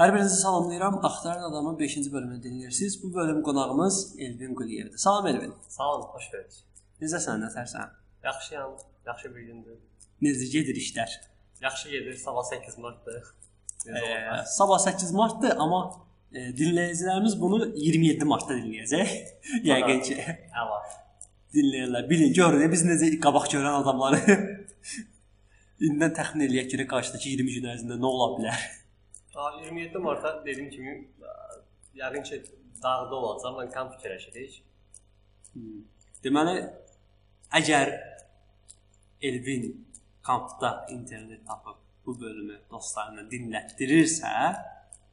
Hər birinizi salamlayıram. Axtaran adamın 5-ci bölümünü dinləyirsiniz. Bu bölüm qonağımız Elvin Quliyevdir. Salam Elvin. Sağ ol, xoş gördük. Necəsən, nətərsən? Yaxşıyam, yaxşı bir gündür. Necə gedir işlər? Yaxşı gedir, sabah 8 martdır. Ee, sabah 8 martdır, amma e, dinləyicilərimiz bunu 27 martda dinləyəcək. Yəqin ki, Əla. dinləyirlər. Bilin, görün biz necə qabaq görən adamları. İndən təxmin eləyək ki, qarşıdakı 20 gün ərzində nə ola bilər? Ta 27 martda dediyim kimi ə, yəqin ki dağda olacaq, mən kamp fikirləşirik. Deməli, əgər Elvin kampda internet tapıb bu bölümü dostlarına dinlətdirirsə,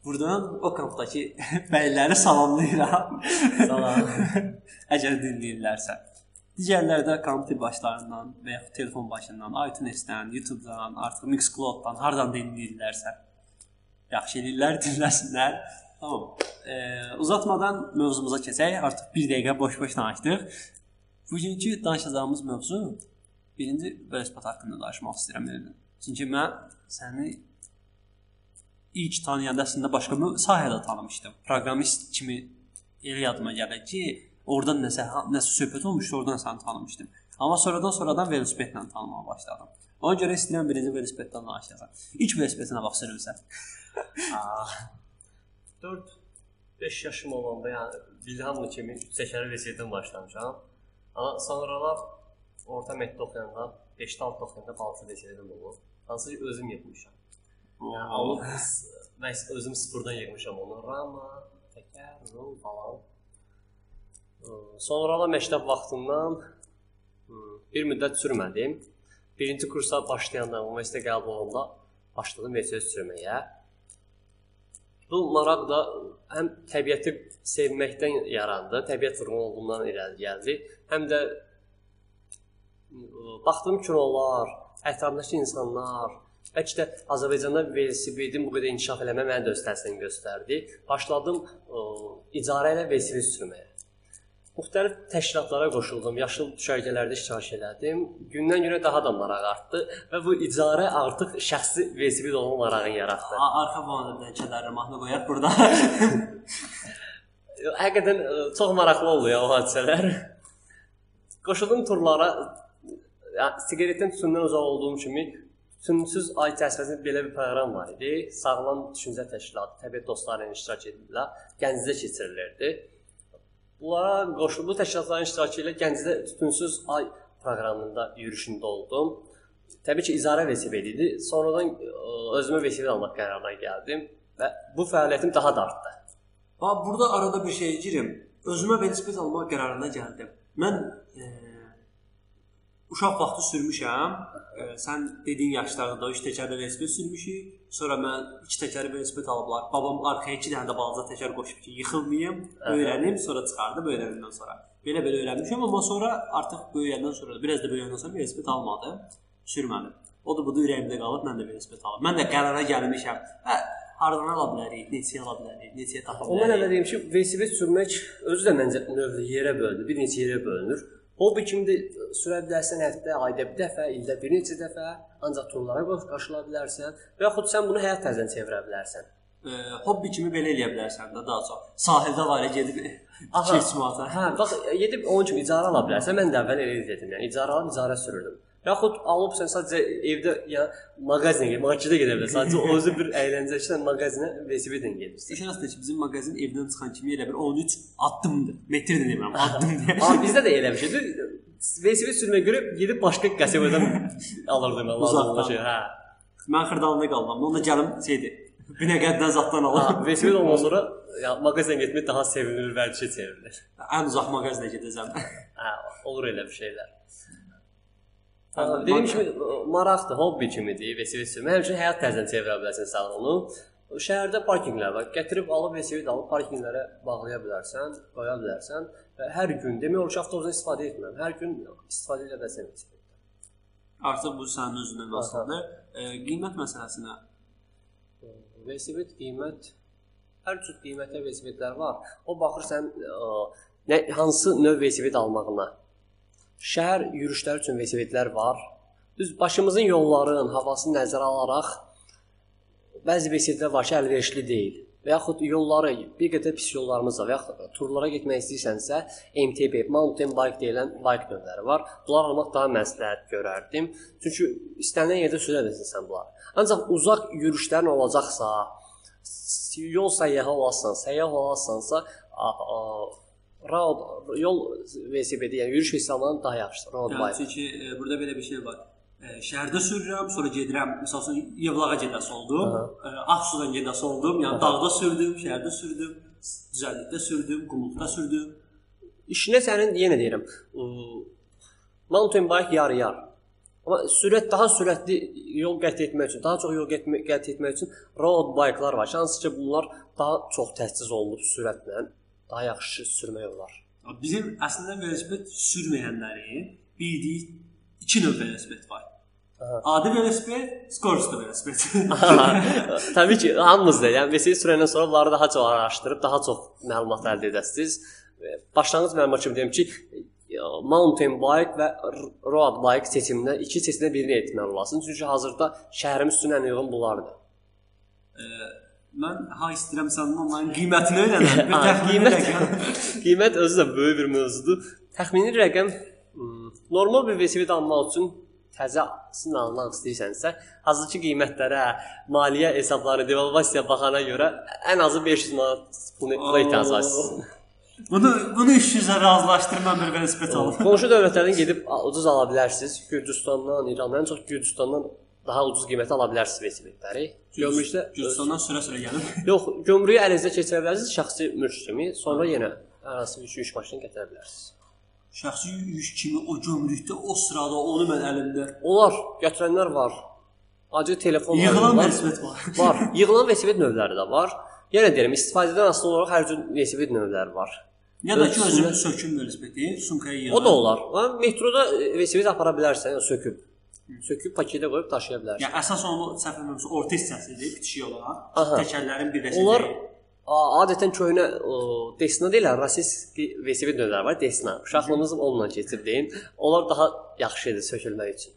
buradan o kampdakı bəyləri salamlayıram. Salam. əgər dinləyirlərsə. Digərləri də kamp başlarından və yaxud telefon başından, iTunes-dən, YouTube-dan, artıq Mixcloud-dan hardan dinləyirlərsə, yaxşı eləyirlər, dinləsinlər. Tamam. E, uzatmadan mövzumuza keçək. Artıq 1 dəqiqə boş-boş danışdıq. Bugünkü danışacağımız mövzu birinci velosiped haqqında danışmaq istəyirəm. Elvin. Çünki mən səni ilk tanıyanda əslində başqa bir sahədə tanımışdım. Proqramist kimi elə yadıma gəlir ki, oradan nəsə nəsə söhbət olmuşdu, oradan səni tanımışdım. Amma sonradan sonradan velosipedlə tanımağa başladım. Ona görə istəyirəm birinci velosipeddən danışaq. İlk velosipedinə bax sürürsən. 4 5 yaşım olanda, yəni Vilhamlı kimi çəkəri velosipeddən başlamışam. Amma sonralar orta məktəb oxuyanda, 5-də 6 oxuyanda balaca velosipedəm olub. Hansı ki özüm yetmişəm. Yəni alıb mən özüm sıfırdan yığmışam onu. Rama, təkər, rol falan. Sonra da məktəb vaxtından bir müddət sürmədim. Birinci kursa başlayanda, universitetə qəbul olanda başladım velosiped sürməyə. Bu maraq da həm təbiəti sevməkdən yarandı, təbiət vurğun olduğundan irəli gəldi, həm də baxdığım kinolar, ətrafındakı insanlar, bəlkə də Azərbaycanda velosipedin bu qədər inkişaf eləmə mənə də öz təsirini göstərdi. Başladım ə, icarə ilə velosiped sürməyə. Müxtəlif təşkilatlara qoşuldum, yaşıl düşərgələrdə iştirak elədim. Gündən-günə daha da maraq artdı və bu icarə artıq şəxsi velosiped olma marağını yaratdı. Arxa dənə kədərli mahnı qoyaq burada. Həqiqətən ə, çox maraqlı oldu ya o hadisələr. Qoşuldum turlara. Ya, siqaretdən tütündən uzaq olduğum kimi tütünsüz ay çərçivəsində belə bir proqram var idi. Sağlam düşüncə təşkilatı, təbiət dostları ilə iştirak edirlər. Gəncədə keçirilirdi. Bunlara qoşuldu təşkilatların iştirakı ilə Gəncədə tütünsüz ay proqramında yürüşündə oldum. Təbii ki, icarə velosiped idi. Sonradan ə, özümə velosiped almaq qərarına gəldim və bu fəaliyyətim daha da artdı. Ha burada arada bir şey girim. Özümə velosiped almaq qərarına gəldim. Mən e, uşaq vaxtı sürmüşəm. E, sən dediyin yaşlarda üç təkərli velosiped sürmüşük. Sonra mən iki təkərli velosiped alıblar. Babam arxaya iki dənə də balaca təkər qoşub ki, yıxılmayım, öyrənim, sonra çıxardım öyrəndən sonra. Belə-belə öyrənmişəm, amma sonra artıq böyüyəndən sonra, biraz da böyüyəndən sonra velosiped almadım, sürmədim. O da bu da ürəyimdə qalıb, mən də velosiped alım. Mən də qərara gəlmişəm. Hə, hardan ala bilərik, neçəyə ala bilərik, neçəyə tapa bilərik. elə deyim ki, velosiped sürmək özü də məncə növdə yerə bölünür, bir neçə yerə bölünür. Hobbi kimi də sürə bilərsən həftə, ayda bir dəfə, ildə bir neçə dəfə, ancaq turlara qoş qaşıla bilərsən və yaxud sən bunu həyat tərzənə çevirə bilərsən. E, hobbi kimi belə eləyə bilərsən də daha çox. Sahildə var ya gedib Aha. keçməsən. Hə, bax gedib onun kimi icarə ala bilərsən. Mən də əvvəl elə edirdim. Yəni icarə alıb icarə sürürdüm. Yaxud alıb sən sadəcə evdə ya mağazinə gedib, marketə gedə bilərsən. Sadəcə özü bir əyləncə üçün mağazinə velosipedlə gedirsən. Aslında ki, bizim mağazin evdən çıxan kimi elə bir 13 addımdır. Metr də demirəm, addım deyə. Amma bizdə də elə bir şeydir. Velosiped sürməyə görə gedib başqa qəsəbədən alırdım mən lazım olan şey. Hə. Mən xırdalında qalmam. Onda gəlim şeydir. Binəqəddən zaddan Ha, alım. velosiped ondan sonra ya mağazinə getmək daha sevimli bir vərdişə çevrilir. Ən uzaq mağazinə gedəcəm. Hə, olur elə bir şeylər. Dediyim kimi maraqdır, hobbi kimidir. Həmin üçün həyat tərzinə çevirə bilərsən sən onu. Şəhərdə parkinqlər var. Gətirib alıb velosiped alıb parkinqlərə bağlaya bilərsən, qoya bilərsən və hər gün demək olar ki, avtobusdan istifadə etmirəm. Hər gün istifadə edə bilərsən. Artıq bu sənin özünə məsuliyyətdir. E, qiymət məsələsinə Velosiped qiymət hər cür qiymətli velosipedlər var. O baxır sən ə, nə hansı növ velosiped almağına. Şəhər yürüşləri üçün velosipedlər var. Düz başımızın yolların havasını nəzərə alaraq bəzi velosipedlər var ki, əlverişli deyil. Və yaxud yolları, bir qədər pis yollarımız var. Və yaxud turlara getmək istəyirsənsə, MTB, mountain bike deyilən bike növləri var. Bunlar almaq daha məsləhət görərdim. Çünki istənilən yerdə sürə bilirsən bunları. Ancaq uzaq yürüşlərin olacaqsa, yol səyyahı olasan, səyyah olasansa, road yol velosipedi, yəni yürüş daha yaxşıdır. Road Yəni, bike. çünki e, burada belə bir şey var. E, şəhərdə sürürəm, sonra gedirəm, məsələn, Yevlağa gedəsi oldum, e, Ağsudan gedəsi oldum, yəni dağda sürdüm, şəhərdə sürdüm, düzənlikdə sürdüm, qumluqda sürdüm. İşinə sənin yenə deyirəm, mountain bike yarı-yar. Amma sürət daha sürətli yol qət etmək üçün, daha çox yol getmə, qət etmək üçün road bike-lar var. Hansı ki, bunlar daha çox təchiz olunub sürətlə daha yaxşı sürmək olar. Bizim əslində velosiped sürməyənlərin bildiyi iki növ velosiped var. Aha. Adi velosiped, skorostu velosiped. Təbii ki, hamımız da, yəni VC sürəndən sonra bunları daha çox araşdırıb daha çox məlumat əldə edəsiniz. Və Başlanğıc məlumat kimi deyim ki, mountain bike və road bike seçimində iki seçimdə birini etməli olasınız. Çünki hazırda şəhərimiz üçün ən uyğun bunlardır. Mən ha istəyirəm səndən onların qiymətini öyrənəm. Bir təxmini rəqəm. qiymət özü də böyük bir mövzudur. Təxmini rəqəm hmm, normal bir velosiped almaq üçün təzəsini almaq istəyirsənsə, hazırki qiymətlərə, maliyyə hesabları, devalvasiyaya baxana görə ən azı 500 manat pul pula ehtiyac var. Bunu bunu 300-ə razılaşdırmam bir velosiped alım. Qonşu dövlətlərdən gedib ucuz ala bilərsiniz. Gürcüstandan, İrandan, ən çox Gürcüstandan daha ucuz qiymətə ala bilərsiniz velosipedləri. Gömrükdə Gürcüstandan sürə-sürə gəlim. yox, gömrüyü əlinizdə keçirə bilərsiniz şəxsi mülk kimi, sonra yenə hər hansı bir yük maşını gətirə bilərsiniz. Şəxsi yük kimi o gömrükdə, o sırada onu mən əlimdə. Onlar götürənlər var. Acı telefon Yığılan velosiped var. var. Yığılan velosiped növləri də var. Yenə deyirəm, istifadədən asılı olaraq hər cür velosiped növləri var. Ya da ki özüm söküm velosipedi, sumkaya yığıram. O da olar. Metroda e, velosiped apara bilərsən, söküb. Söküb paketə qoyub daşıya bilərsən. Yəni əsas onu səhv etmirəmsə orta hissəsidir, bitişik olaraq. Təkərlərin birləşəcəyi. Onlar adətən köhnə Desna deyirlər, rasiski velosiped növləri var, Desna. Uşaqlığımız onunla keçib deyin. Onlar daha yaxşı idi sökülmək üçün.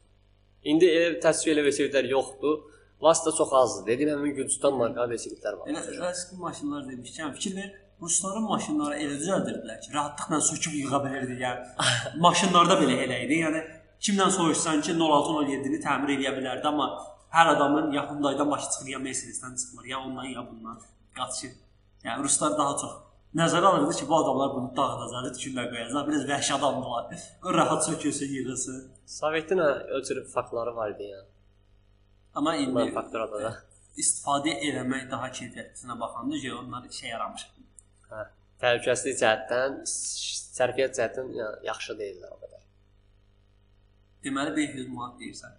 İndi elə təsvir elə velosipedlər yoxdur. Vasitə çox azdır. Dediyim həmin Gürcüstan marka velosipedlər var. Elə eski maşınlar demişkən, fikir ver, rusların maşınları elə düzəldirdilər ki, rahatlıqla söküb yığa bilirdi. Yəni maşınlarda belə elə idi. Yəni kimdən soruşsan ki, 0607-ni təmir edə bilərdi, amma hər adamın ya Hyundai-dan başı çıxır, ya Mercedes-dən çıxmır, ya ondan ya bundan qaçır. Yəni ruslar daha çox nəzərə alırdı ki, bu adamlar bunu dağıdacaq, tikirlər qoyacaq, biraz vəhşi adamlar. Qoy rahat sökülsün, yığılsın. Sovetin cür faktları var idi yəni. Amma indi faktorada da. istifadə eləmək daha keyfiyyətinə baxanda ki, onlar işə yaramır. Hə. Təhlükəsizlik cəhətdən, sərfiyyat cəhətdən yəni, yaxşı deyillər o qədər. Deməli 500 manat deyirsən.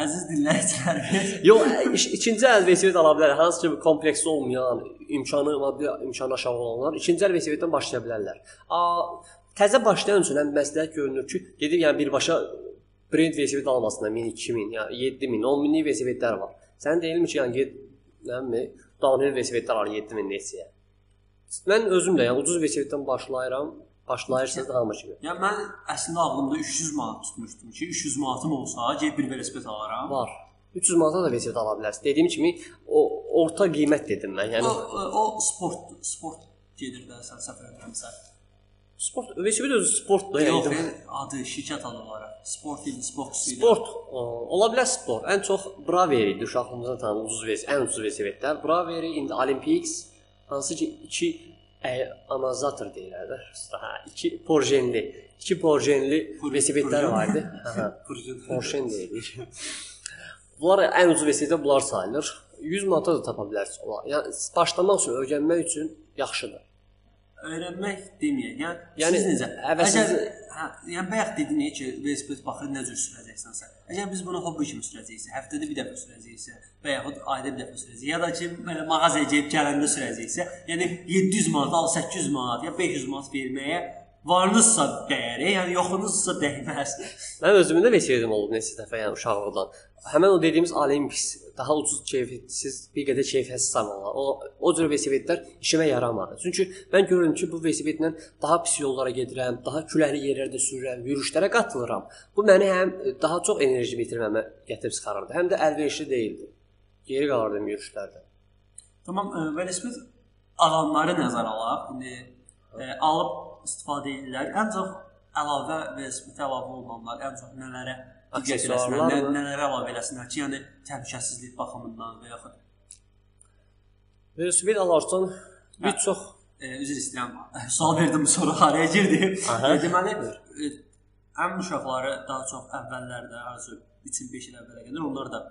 Əziz dinləyicilərimiz, Yox, ikinci əl velosiped ala bilər. Hansı ki kompleksi olmayan, imkanı maddi imkanı aşağı olanlar ikinci əl velosipeddən başlaya bilərlər. A, təzə başlayan üçün həm məsləhət görünür ki, gedib yəni birbaşa brend velosiped almasına 1000, 2000, yəni 7000, 10000 velosipedlər var. Sən deyilmi ki, yəni get, nə bilim, downhill velosipedlər al 7000 neçəyə. Mən özüm də yəni ucuz velosipeddən başlayıram. Başlayırsınız hamı kimi. yəni mən əslində ağlımda 300 manat tutmuşdum ki, 300 manatım olsa, gedib bir velosiped alaram. Var. 300 manata da velosiped ala bilərsən. Dediyim kimi o orta qiymət dedim mən. Yəni o, o sport, sport gedir də sən səfər etmirsən. sport velosiped özü sportdur. Yox, Yəni yəni, adı şirkət adı olaraq. Sport idi, Spox idi. sport o, ola bilər sport. Ən çox Braveri idi uşaqlığımızda tanıdığımız ucuz velosiped, ən ucuz velosipedlər. Braveri indi Olympics hansı ki 2 amortizator deyirlər də. Hə, 2 porjenli, 2 porjenli velosipedlər var idi. Hə, porjen deyilir. Bunlar ən ucuz velosipedlər bunlar sayılır. 100 manata da tapa bilərsiniz onlar. Yəni başlamaq üçün, öyrənmək üçün yaxşıdır. Öyrənmək deməyək. Yəni, Yəni, siz necə? əvəzsiz- Əgər hə, yəni bayaq dedin ki, velosiped baxır nə cür sürəcəksənsə. Əgər biz bunu hobbi kimi sürəcəksə, həftədə bir dəfə sürəcəksə, və yaxud ayda bir dəfə sürəcək, ya da ki, belə mağazaya gedib gələndə sürəcəksə, yəni 700 manat, al 800 manat, ya 500 manat verməyə varınızsa dəyəri, yəni yoxunuzsa dəyməz. Mən özümün də velosipedim olub neçə dəfə, yəni uşaqlıqdan. Həmin o dediyimiz Olympus daha ucuz keyfiyyətsiz, bir qədər keyfiyyətsiz sayılırlar. O o cür velosipedlər işimə yaramadı. Çünki mən görürəm ki, bu velosipedlə daha pis yollara gedirəm, daha küləkli yerlərdə sürürəm, yürüşlərə qatılıram. Bu məni həm daha çox enerji bitirməmə gətirib çıxarırdı, həm də əlverişli deyildi. geri qalırdım yürüşlərdə. Tamam, e, velosiped alanları nəzərə alaq. İndi e, alıb istifadə edirlər. Ən çox əlavə velosiped əlavə olunanlar ən çox nələrə diqqət eləsinlər, nə, nələrə əlavə eləsinlər ki, yəni təhlükəsizlik baxımından və yaxud Velosiped alarsan bir Hə. çox e, üzr istəyirəm. Sual verdim sonra haraya girdi. E, deməli, e, ən uşaqları daha çox əvvəllərdə, arzu 3-5 il əvvələ qədər onlar da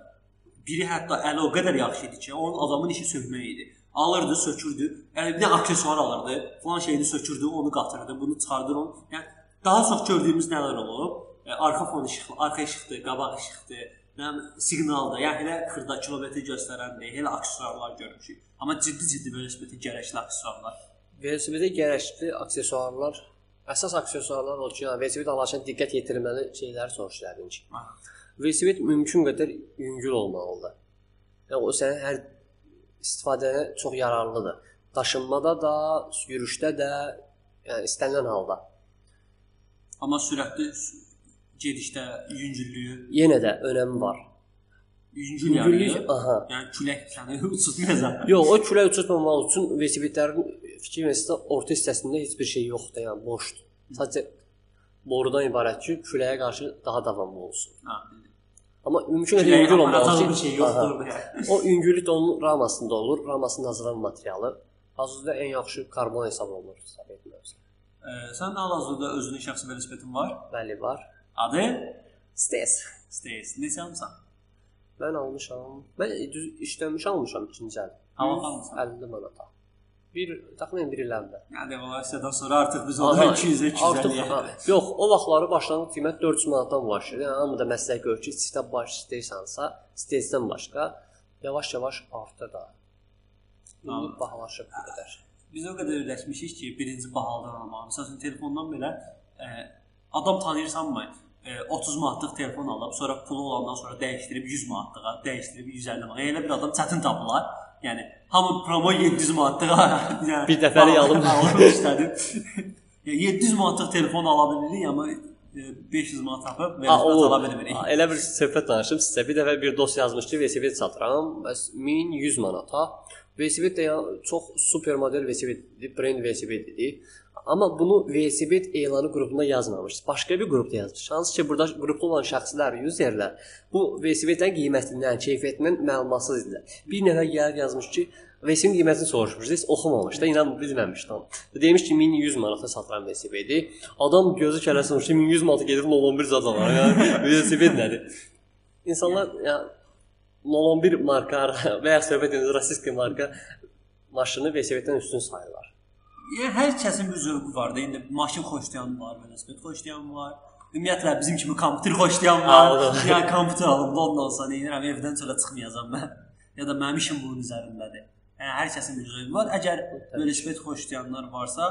biri hətta əli o qədər yaxşı idi ki, onun adamın işi sökmək idi. Alırdı, sökürdü. Yəni bir də aksesuar alırdı. Falan şeyini sökürdü, onu qatırdı, bunu çıxardır onu. Yəni daha çox gördüyümüz nələr olub? E, arxa fon işıqlı, arxa işıqdır, qabaq işıqdır, nə bilim, siqnaldır. Yəni elə xırda kilometr göstərəndir, elə aksesuarlar görmüşük. Amma ciddi-ciddi velosipedin gərəkli aksesuarlar. velosipedə gərəkli aksesuarlar, əsas aksesuarlar o ki, yəni velosiped alarkən diqqət yetirməli şeyləri soruşdum ki. Velosiped mümkün qədər yüngül olmalıdır. Yəni o sənin hər istifadənə çox yararlıdır. Daşınmada da, yürüşdə də, yəni istənilən halda. Amma sürətli gedişdə yüngüllüyü, Yenə də önəmi var. yüngül yəni. aha. Yəni külək səni uçurmayacaq. Yox, o külə uçurmamaq üçün velosipedlərin fikir versə orta hissəsində heç bir şey yoxdur, yəni boşdur. Sadəcə borudan ibarət ki, küləyə qarşı daha davamlı olsun. Bildim. Amma mümkün qədər yüngül bir ki, şey yoxdur o yüngüllük də onun ramasında olur, ramasının hazırlanan materialı. Hazırda ən yaxşı karbon hesab olunur hesab etmirəmsə. E, sən hal-hazırda özünün şəxsi velosipedin var? Bəli, var. Adı Stes. Stace. Neçə almısan? Mən almışam. Mən düz işləmiş almışam ikinci əl. Amma almısan. 50 manata. Bir təxminən 1 il əvvəl. Yəni devalüasiyadan sonra artıq biz onu 200-ə 250 Artıq aha, yox, o vaxtları başlanğıc qiymət 400 manatdan başlayır. Yəni hamı da məsləhət görür ki, sistem baş istəyirsənsə, stesdən başqa yavaş-yavaş artır da. İndi bahalaşıb bu qədər. Biz o qədər öyrəşmişik ki, birinci bahalıdan almağı. Məsələn, telefondan belə e, adam tanıyırsanmı? E, 30 manatlıq telefon alıb, sonra pulu olandan sonra dəyişdirib 100 manatlığa, dəyişdirib 150 manat. Elə bir adam çətin tapılar. Yəni hamı promo 700 manatlığa, yəni Bir dəfəlik alım. alıb istədim. Yəni 700 manatlıq telefon ala bilirik, amma e, 500 manat tapıb o, ala bilmirik. elə bir söhbət danışım sizə. Bir dəfə bir dost yazmış ki, velosiped satıram, bəs 1100 manata. Velosiped də yəni çox super model velosiped idi, brend velosiped idi. Amma bunu velosiped elanı qrupuna yazmamış. Başqa bir qrupda yazmış. Hansı ki, burada qrupda olan şəxslər, userlər bu velosipedin qiymətindən, keyfiyyətindən məlumatsız idilər. Bir nəfər gəlib yazmış ki, velosipedin qiymətini soruşmuş. Heç oxumamış da, inan bilməmiş tam. Demiş ki, 1100 manata satılan velosipedi. Adam gözü kələsi olmuş ki, 1100 manata gedib 011 zad alır. Yəni velosiped nədir? İnsanlar yəni 011 marka və ya söhbət edir rasist marka maşını velosipeddən üstün sayırlar. Yəni hər kəsin bir zövqü var da. İndi maşın xoşlayan var, velosiped xoşlayan var. Ümumiyyətlə bizim kimi kompüter xoşlayan Ha, var. yəni kompüter alıb da ondan sonra deyirəm evdən çölə çıxmayacağam mən. Ya da mənim işim bunun üzərindədir. Yəni hər kəsin bir zövqü var. Əgər velosiped xoşlayanlar varsa,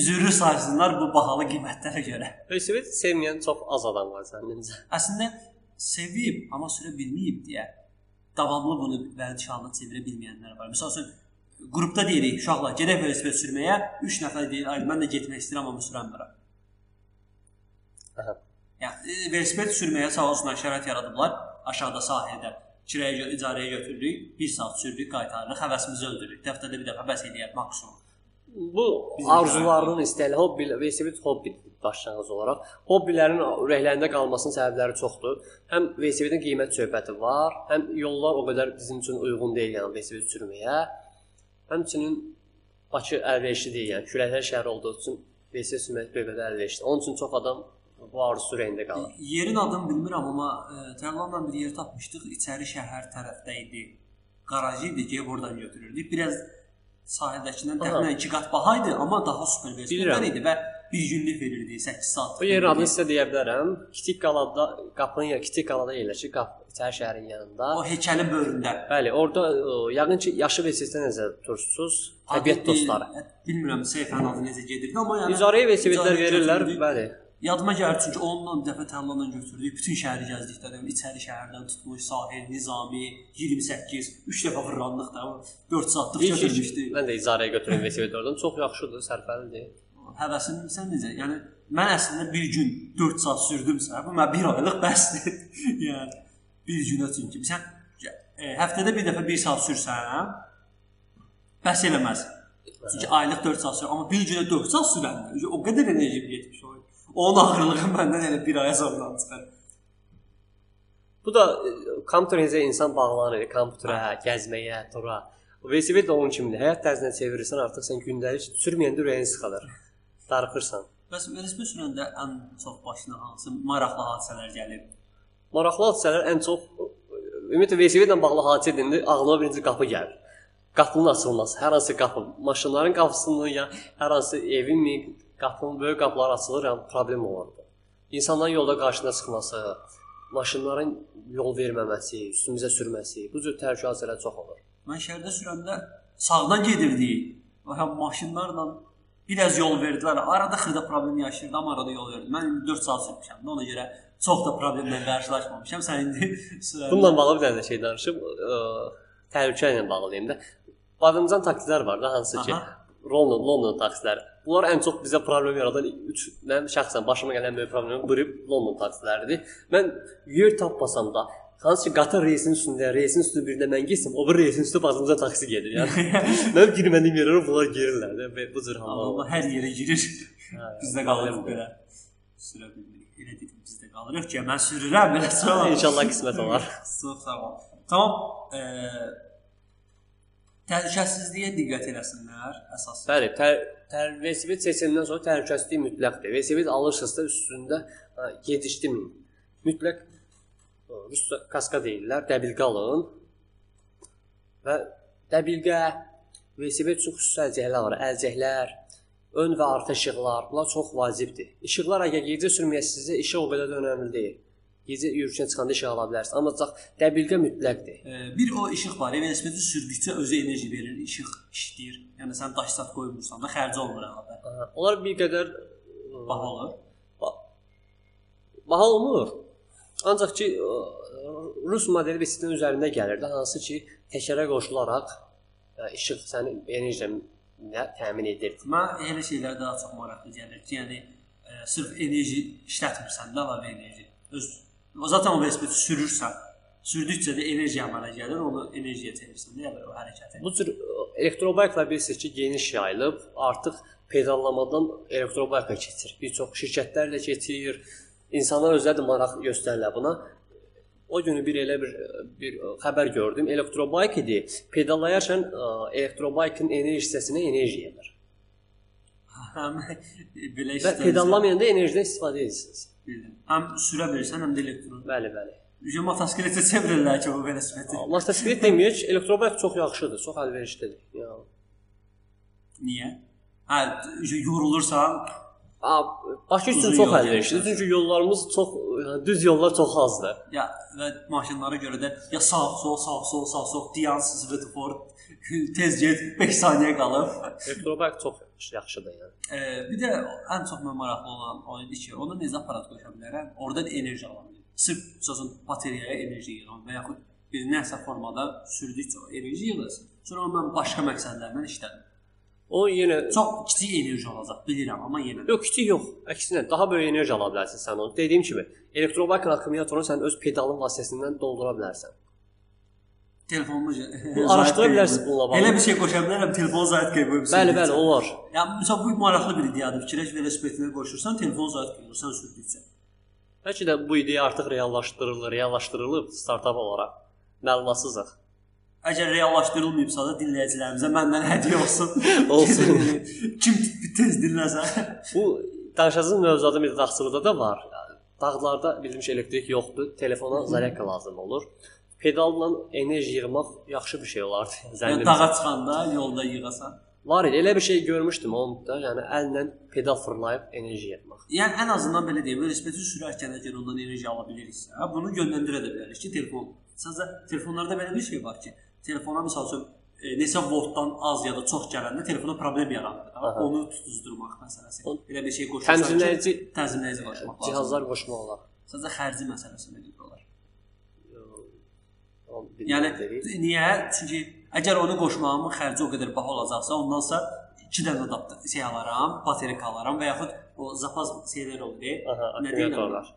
üzürü saysınlar bu bahalı qiymətlərə görə. Velosiped sevməyən çox az adam var səninəcə. Əslində sevib, amma sürə bilməyib deyə davamlı bunu vərdiş halına çevirə bilməyənlər var. Məsəl üçün qrupda deyirik, uşaqlar gedək velosiped sürməyə, 3 nəfər deyir, ay mən də getmək istəyirəm amma sürəmirəm. Aha. Yəni e, velosiped sürməyə sağ olsunlar şərait yaradıblar. Aşağıda sahildə kirəyə icarəyə götürdük, 1 saat sürdük, qaytarırıq, həvəsimizi öldürürük. Həftədə bir dəfə bəs eləyər maksimum. Bu Bizim arzularının istəkləri, hobbi, velosiped hobbidir başlanğıc olaraq. Hobbilərin ürəklərində qalmasının səbəbləri çoxdur. Həm velosipedin qiymət söhbəti var, həm yollar o qədər bizim üçün uyğun deyil yəni velosiped sürməyə. Həmçinin Bakı əlverişli deyil, yəni küləklər şəhəri olduğu üçün velosiped sürmək bir qədər əlverişli. Onun üçün çox adam bu arzusu ürəyində qalır. Yerin adını bilmirəm, amma e, Tərlanla bir yer tapmışdıq. İçəri şəhər tərəfdə idi. Qarajı idi ki, oradan götürürdük. Biraz sahildəkindən təxminən 2 qat baha idi, amma daha super Bilirəm. idi və bir günlük verirdi, 8 saat. O yerin adını sizə deyə bilərəm. Kiçik qalada, qapının ya kiçik qalada yerləşir, qapı içəri şəhərin yanında. o heykəlin böyründə. Bəli, orada yəqin ki, yaşı velosipeddə necə tutursunuz? Təbiət dostları. Bilmirəm səhifənin adı necə gedirdi, amma yəni İcarəyə icarəyə verirlər, bəli. Yadıma gəlir çünki onunla bir dəfə Tərlanla götürdük. Bütün şəhəri gəzdik də, içəri şəhərdən tutmuş sahil, Nizami, 28, 3 dəfə fırlandıq da. 4 saatlıq götürmüşdük. mən də icarəyə götürüm velosiped oradan. Çox yaxşıdır, sərfəlidir. Həvəsin sən necə? Yəni mən əslində bir gün 4 saat sürdümsə, bu mən 1 aylıq bəsdir. yəni bir günə çünki sən e, həftədə bir dəfə 1 saat sürsən, bəs eləməz. Çünki aylıq 4 saat sürür, amma bir günə 4 saat sürəndə o qədər enerji getmiş olur. Onun ağırlığı məndən elə bir aya sonra çıxır. Bu da e, kompüterizə insan bağlanır, kompüterə, gəzməyə, tura. Velosiped də onun kimidir. Həyat tərzinə çevirirsən, artıq sən gündəlik sürməyəndə ürəyin sıxılır. Darıxırsan. Bəs velosiped sürəndə ən çox başına hansı maraqlı hadisələr gəlir? Maraqlı hadisələr ən çox ümumiyyətlə velosipedlə bağlı hadisə deyəndə ağlıma birinci qapı gəlir. Qapının açılması, hər hansı qapı, maşınların qapısının ya hər hansı evin mi, qapının böyük qapılar açılır, yəni problem olanda. İnsanların yolda qarşına çıxması, maşınların yol verməməsi, üstümüzə sürməsi, bu cür təhlükə hadisələr çox olur. Mən şəhərdə sürəndə sağdan gedirdik. Və maşınlarla biraz yol verdilər. Arada xırda problem yaşayırdım, arada yol verdim. Mən indi 4 saat sürmüşəm. Ona görə çox da problemlə qarşılaşmamışam. Sən indi Bununla bağlı bir dənə şey danışım. Təhlükə ilə bağlıyım da. Badımcan taksilər var da hansı ki, Aha. London, London taksiləri. Bunlar ən çox bizə problem yaradan 3 mənim şəxsən başıma gələn böyük problem biri London taksiləridir. Mən yer tapmasam da hansı ki qatar reysinin üstündə, reysin üstündə birində mən getsəm, o bir reysin üstə badımcan taksi gedir. Yəni mənim girmədiyim yerlərə bunlar girirlər də və bu cür hallar. Allah hər yerə girir. Bizdə qalırıq belə. Sürə bilmirik. Elə dedim bizdə qalırıq ki, mən sürürəm belə sonra. İnşallah qismət olar. Çox sağ ol. Tamam. Eee təhlükəsizliyə diqqət eləsinlər əsas. Bəli, tər, tər velosiped seçimindən sonra təhlükəsizlik mütləqdir. Velosiped alırsınızsa üstündə ə, gedişli min. Mütləq rusca kaska deyirlər, dəbilqə alın. Və dəbilqə velosiped üçün xüsusi əlcəklər var, əlcəklər, ön və arxa işıqlar, bunlar çox vacibdir. İşıqlar əgər gecə sürməyəsinizsə, işıq o qədər də önəmli deyil. Gecə yürüşə çıxanda işıq ala bilərsiniz, amma ancaq dəbilqə mütləqdir. Eee, bir o işıq var. Velosipedi sürdükcə özü enerji verir, işıq işləyir. Yəni sən daş sat qoymursan da xərci olmur əlavə. Onlar bir qədər Baha olur. baha olmur. Ancaq ki ə, rus modeli bisikletin üzərində gəlir də hansı ki təkərə qoşularaq ə, işıq sənin enerjinə təmin edir. Mən elə şeylər daha çox maraqlı gəlir ki, yəni e, sırf enerji işlətmirsən də əlavə enerji. Öz o zaten o velosipedi sürürsən, sürdükcə də enerji əmələ gəlir, onu enerjiyə çevirsən də yəni o hərəkəti. Bu cür ə, elektrobayklar bilirsiniz ki, geniş yayılıb, artıq pedallamadan elektrobayka keçir. Bir çox şirkətlərlə keçir. İnsanlar özləri də maraq göstərirlər buna. O günü bir elə bir bir xəbər gördüm. Elektrobayk idi. Pedallayarkən ə, elektrobaykın enerji hissəsinə enerji yığır. Həm belə Və işlər pedallamayanda enerjidən istifadə edirsiniz. Həm sürə bilirsən, həm də elektron. Bəli, bəli. Ücə motosikletə çevirirlər ki, o velosipedi. Motosiklet deməyək, elektrobayk çox yaxşıdır, çox əlverişlidir. Yəni Niyə? Hə, yorulursan, Bakı üçün çox əlverişlidir. Çünki yollarımız çox yəni düz yollar çox azdır. ya və maşınlara görə də ya sağ sol, sağ sol, sağ sol, dayansız svetofor tez get 5 saniyə qalıb. Elektrobayk çox yaxşıdır yəni. Ee, bir də ən çox mənə maraqlı olan o idi ki, ona necə aparat qoşa bilərəm? Orada da enerji ala bilərəm. Sırf sözün bateriyaya enerji yığıram və yaxud bir nəsə formada sürdükcə enerji yığılsın. Sonra mən başqa məqsədlərlə işlədim. O yenə Çox kiçik enerji olacaq, bilirəm, amma yenə. Yox, kiçik yox. Əksinə daha böyük enerji ala bilərsən sən onu. Dediyim kimi, elektrobayk akkumulyatorunu sən öz pedalın vasitəsilə doldura bilərsən. Telefonunu araşdıra bilərsən bununla bağlı. Elə bir şey qoşa bilərəm, telefon zayitkaya qoyub. Bəli, bəli, olar. Yəni məsələn bu maraqlı bir ideyadır. Fikirləş velosipedinə qoşursan, telefon zayitkaya qoyursan sürdükcə. Bəlkə də bu ideya artıq reallaşdırılır, reallaşdırılıb startap olaraq. Məlumatsızıq. Əgər reallaşdırılmayıbsa da dinləyicilərimizə məndən hədiyyə olsun. Olsun. Kim tez dinləsə. Bu danışacağımız mövzuda bir daxçılıqda da var. Dağlarda bilmiş elektrik yoxdur, telefona zaryadka lazım olur. Pedalla enerji yığmaq yaxşı bir şey olardı. Zənnimcə. dağa çıxanda yolda yığasan. Var idi, elə bir şey görmüşdüm onu da, yəni əllə pedal fırlayıb enerji yığmaq. Yəni ən azından belə deyim, velosipedi sürərkən əgər ondan enerji ala biliriksə, bunu yönləndirə də bilərik ki, telefon. Sadəcə telefonlarda belə bir şey var ki, telefona məsəl üçün e, neçə voltdan az ya da çox gələndə telefona problem. Aha. Onu tutuzdurmaq məsələsi. O- Elə bir şey qoşursan ki, Təmizləyici tənzimləyici qoşmaq lazım. cihazlar qoşmaq olar. Sadəcə xərci məsələsində gedir olar. Yəni niyə? Çünki əgər onu qoşmağımın xərci o qədər baha olacaqsa, ondansa 2 dənə adapter şey alaram, baterika alaram və yaxud o zapaz şeylər olur. e, nə deyirlər?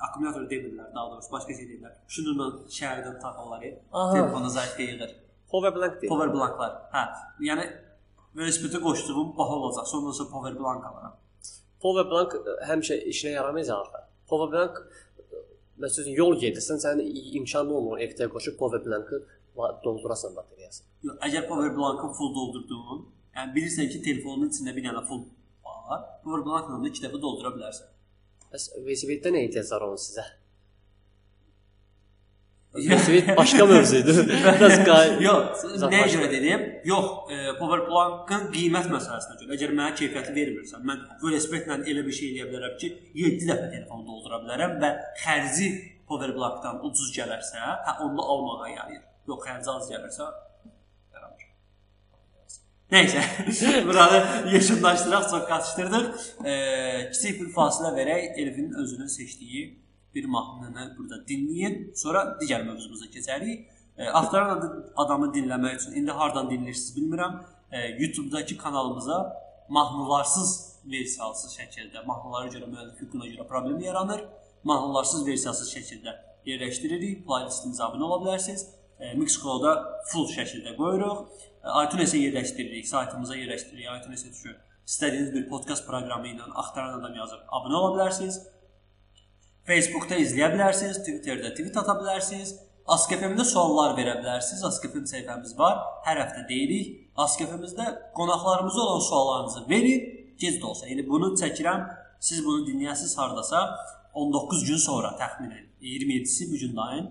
Akkumulyatorlar. akkumulyator demirlər, daha doğrusu başqa şey deyirlər. Şununla şəhərdən taxırlar, Aha. telefona zərf yığır. Power blank deyil. Power blanklar. Hə, yəni velosipedi qoşduğum baha olacaq. Sonra sonra power blank alıram. Power blank ə, həmişə işinə yaramayacaq axı. Power blank ə, məsələn yol gedirsən, sənin imkanın olmur evdə qoşub power blankı va- doldurasan bateriyasını. Yox, əgər power blankı full doldurduğun, yəni bilirsən ki, telefonun içində bir dənə full var, power blankla da 2 dəfə doldura bilərsən. Bəs velosipeddə nə ehtiyac var onun sizə? Velosiped başqa mövzudur. Biraz qay. Yox, nəyə görə dedim? Yox, e, power blankın qiymət məsələsinə görə. Əgər mənə keyfiyyəti vermirsən, mən velosipedlə elə bir şey eləyə bilərəm ki, 7 dəfə telefonu doldura bilərəm və xərci power blankdan ucuz gələrsə, hə onu almağa yarayır. Yox, xərci az gəlirsə. Nəysə, buranı yekunlaşdıraq, çox qaçışdırdıq. E, kiçik bir fasilə verək, Elvin özünün seçdiyi bir mahnını burada dinləyin. Sonra digər mövzumuza keçərik. E, adı- adamı dinləmək üçün indi hardan dinləyirsiniz bilmirəm. E, YouTube-dakı kanalımıza mahnılarsız versiyasız şəkildə mahnılara görə müəllif hüququna görə problem yaranır. Mahnılarsız versiyasız şəkildə yerləşdiririk. Playlistimizə abunə ola bilərsiniz. E, Mixcloud-a full şəkildə qoyuruq. İTunes-ə yerləşdiririk, saytımıza yerləşdiririk. iTunes-ə düşür. İstədiyiniz bir podkast proqramı ilə Axtaran adam yazıb abunə ola bilərsiniz. Facebookda izləyə bilərsiniz, Twitterdə tweet ata bilərsiniz. Askefemdə suallar verə bilərsiniz. Askefem səhifəmiz var. Hər həftə deyirik. Askefemizdə qonaqlarımıza olan suallarınızı verin. Gec də olsa. Yəni bunu çəkirəm. Siz bunu dinləyəsiniz hardasa 19 gün sonra təxminən 27-si bu gün ayın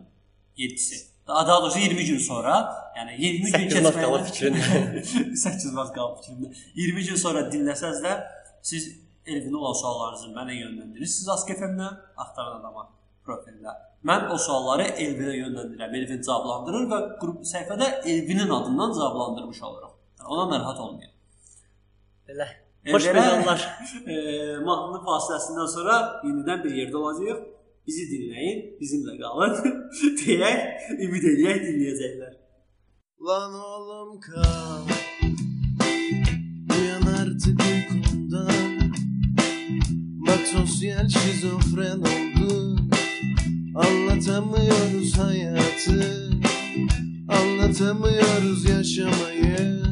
7-si. Daha daha doğrusu 20 gün sonra, yəni 20 gün Səkkiz vaxt qalıb keçməyən 8 vaxt qalıb fikrimdə. 20 gün sonra dinləsəz də siz Elvinə olan suallarınızı mənə yönləndirirsiniz Askefemdən, axtaran adama profilinə. Mən o sualları Elvinə yönləndirirəm. Elvin cavablandırır və qrup səhifədə Elvinin adından cavablandırmış oluruq. Yəni ona narahat olmayın. Belə. Xoş meydanlar. e, mahnı fasiləsindən sonra yenidən bir yerdə olacağıq. Bizi dinləyin, bizimlə qalın. deyək, ümid eləyək dinləyəcəklər. Lan oğlum kal Uyan artık uykumdan Bak sosyal şizofren oldu Anlatamıyoruz hayatı Anlatamıyoruz yaşamayı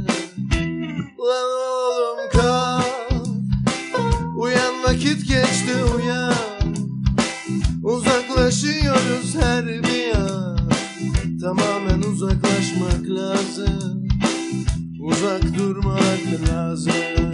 Uzaklaşıyoruz her bir an. Tamamen uzaklaşmak lazım. Uzak durmak lazım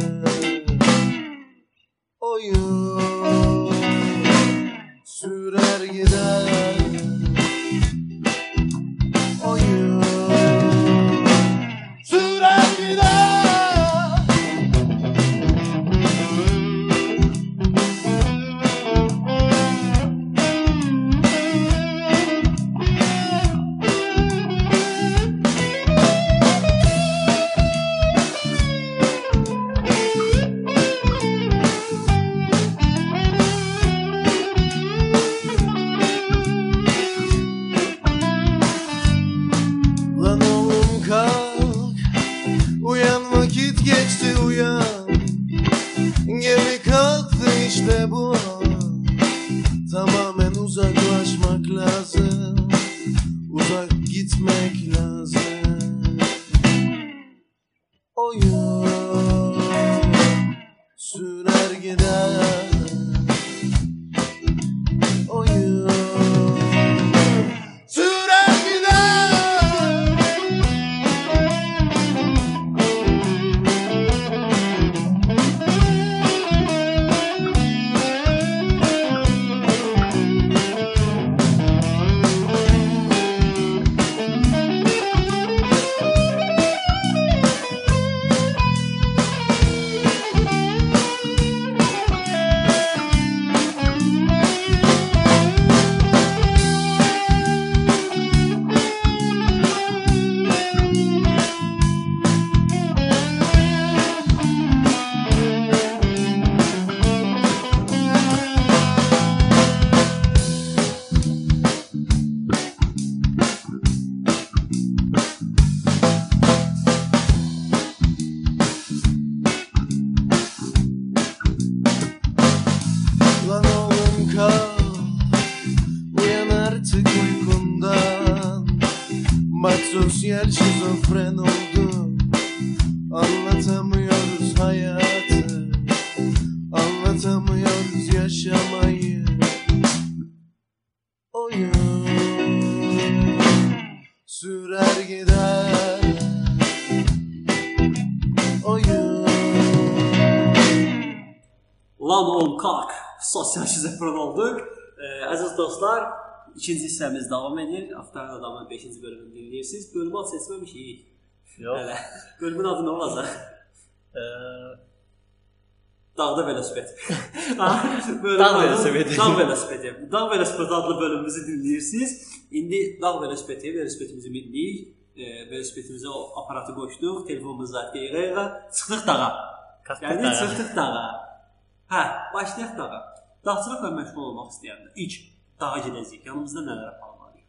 dostlar, ikinci hissəmiz davam edir. Aftaran adamın 5-ci bölümünü dinləyirsiniz. Bölümü ad seçməmişik. Yox. Hələ. Bölümün adı nə olacaq? Eee, Dağda velosiped. Dağ velosipedi. Dağ velosipedi. Dağ velosipedi adlı bölümümüzü dinləyirsiniz. İndi dağ velosipedi, velosipedimizi mindik. E, velosipedimizə o aparatı qoşduq, telefonumuza deyirik, çıxdıq dağa. Yəni dağa. çıxdıq dağa. Hə, başlayaq dağa. Dağçılıqla məşğul olmaq istəyəndə ilk dağa gedəcəyik. Yanımızda nələr aparmalıyıq?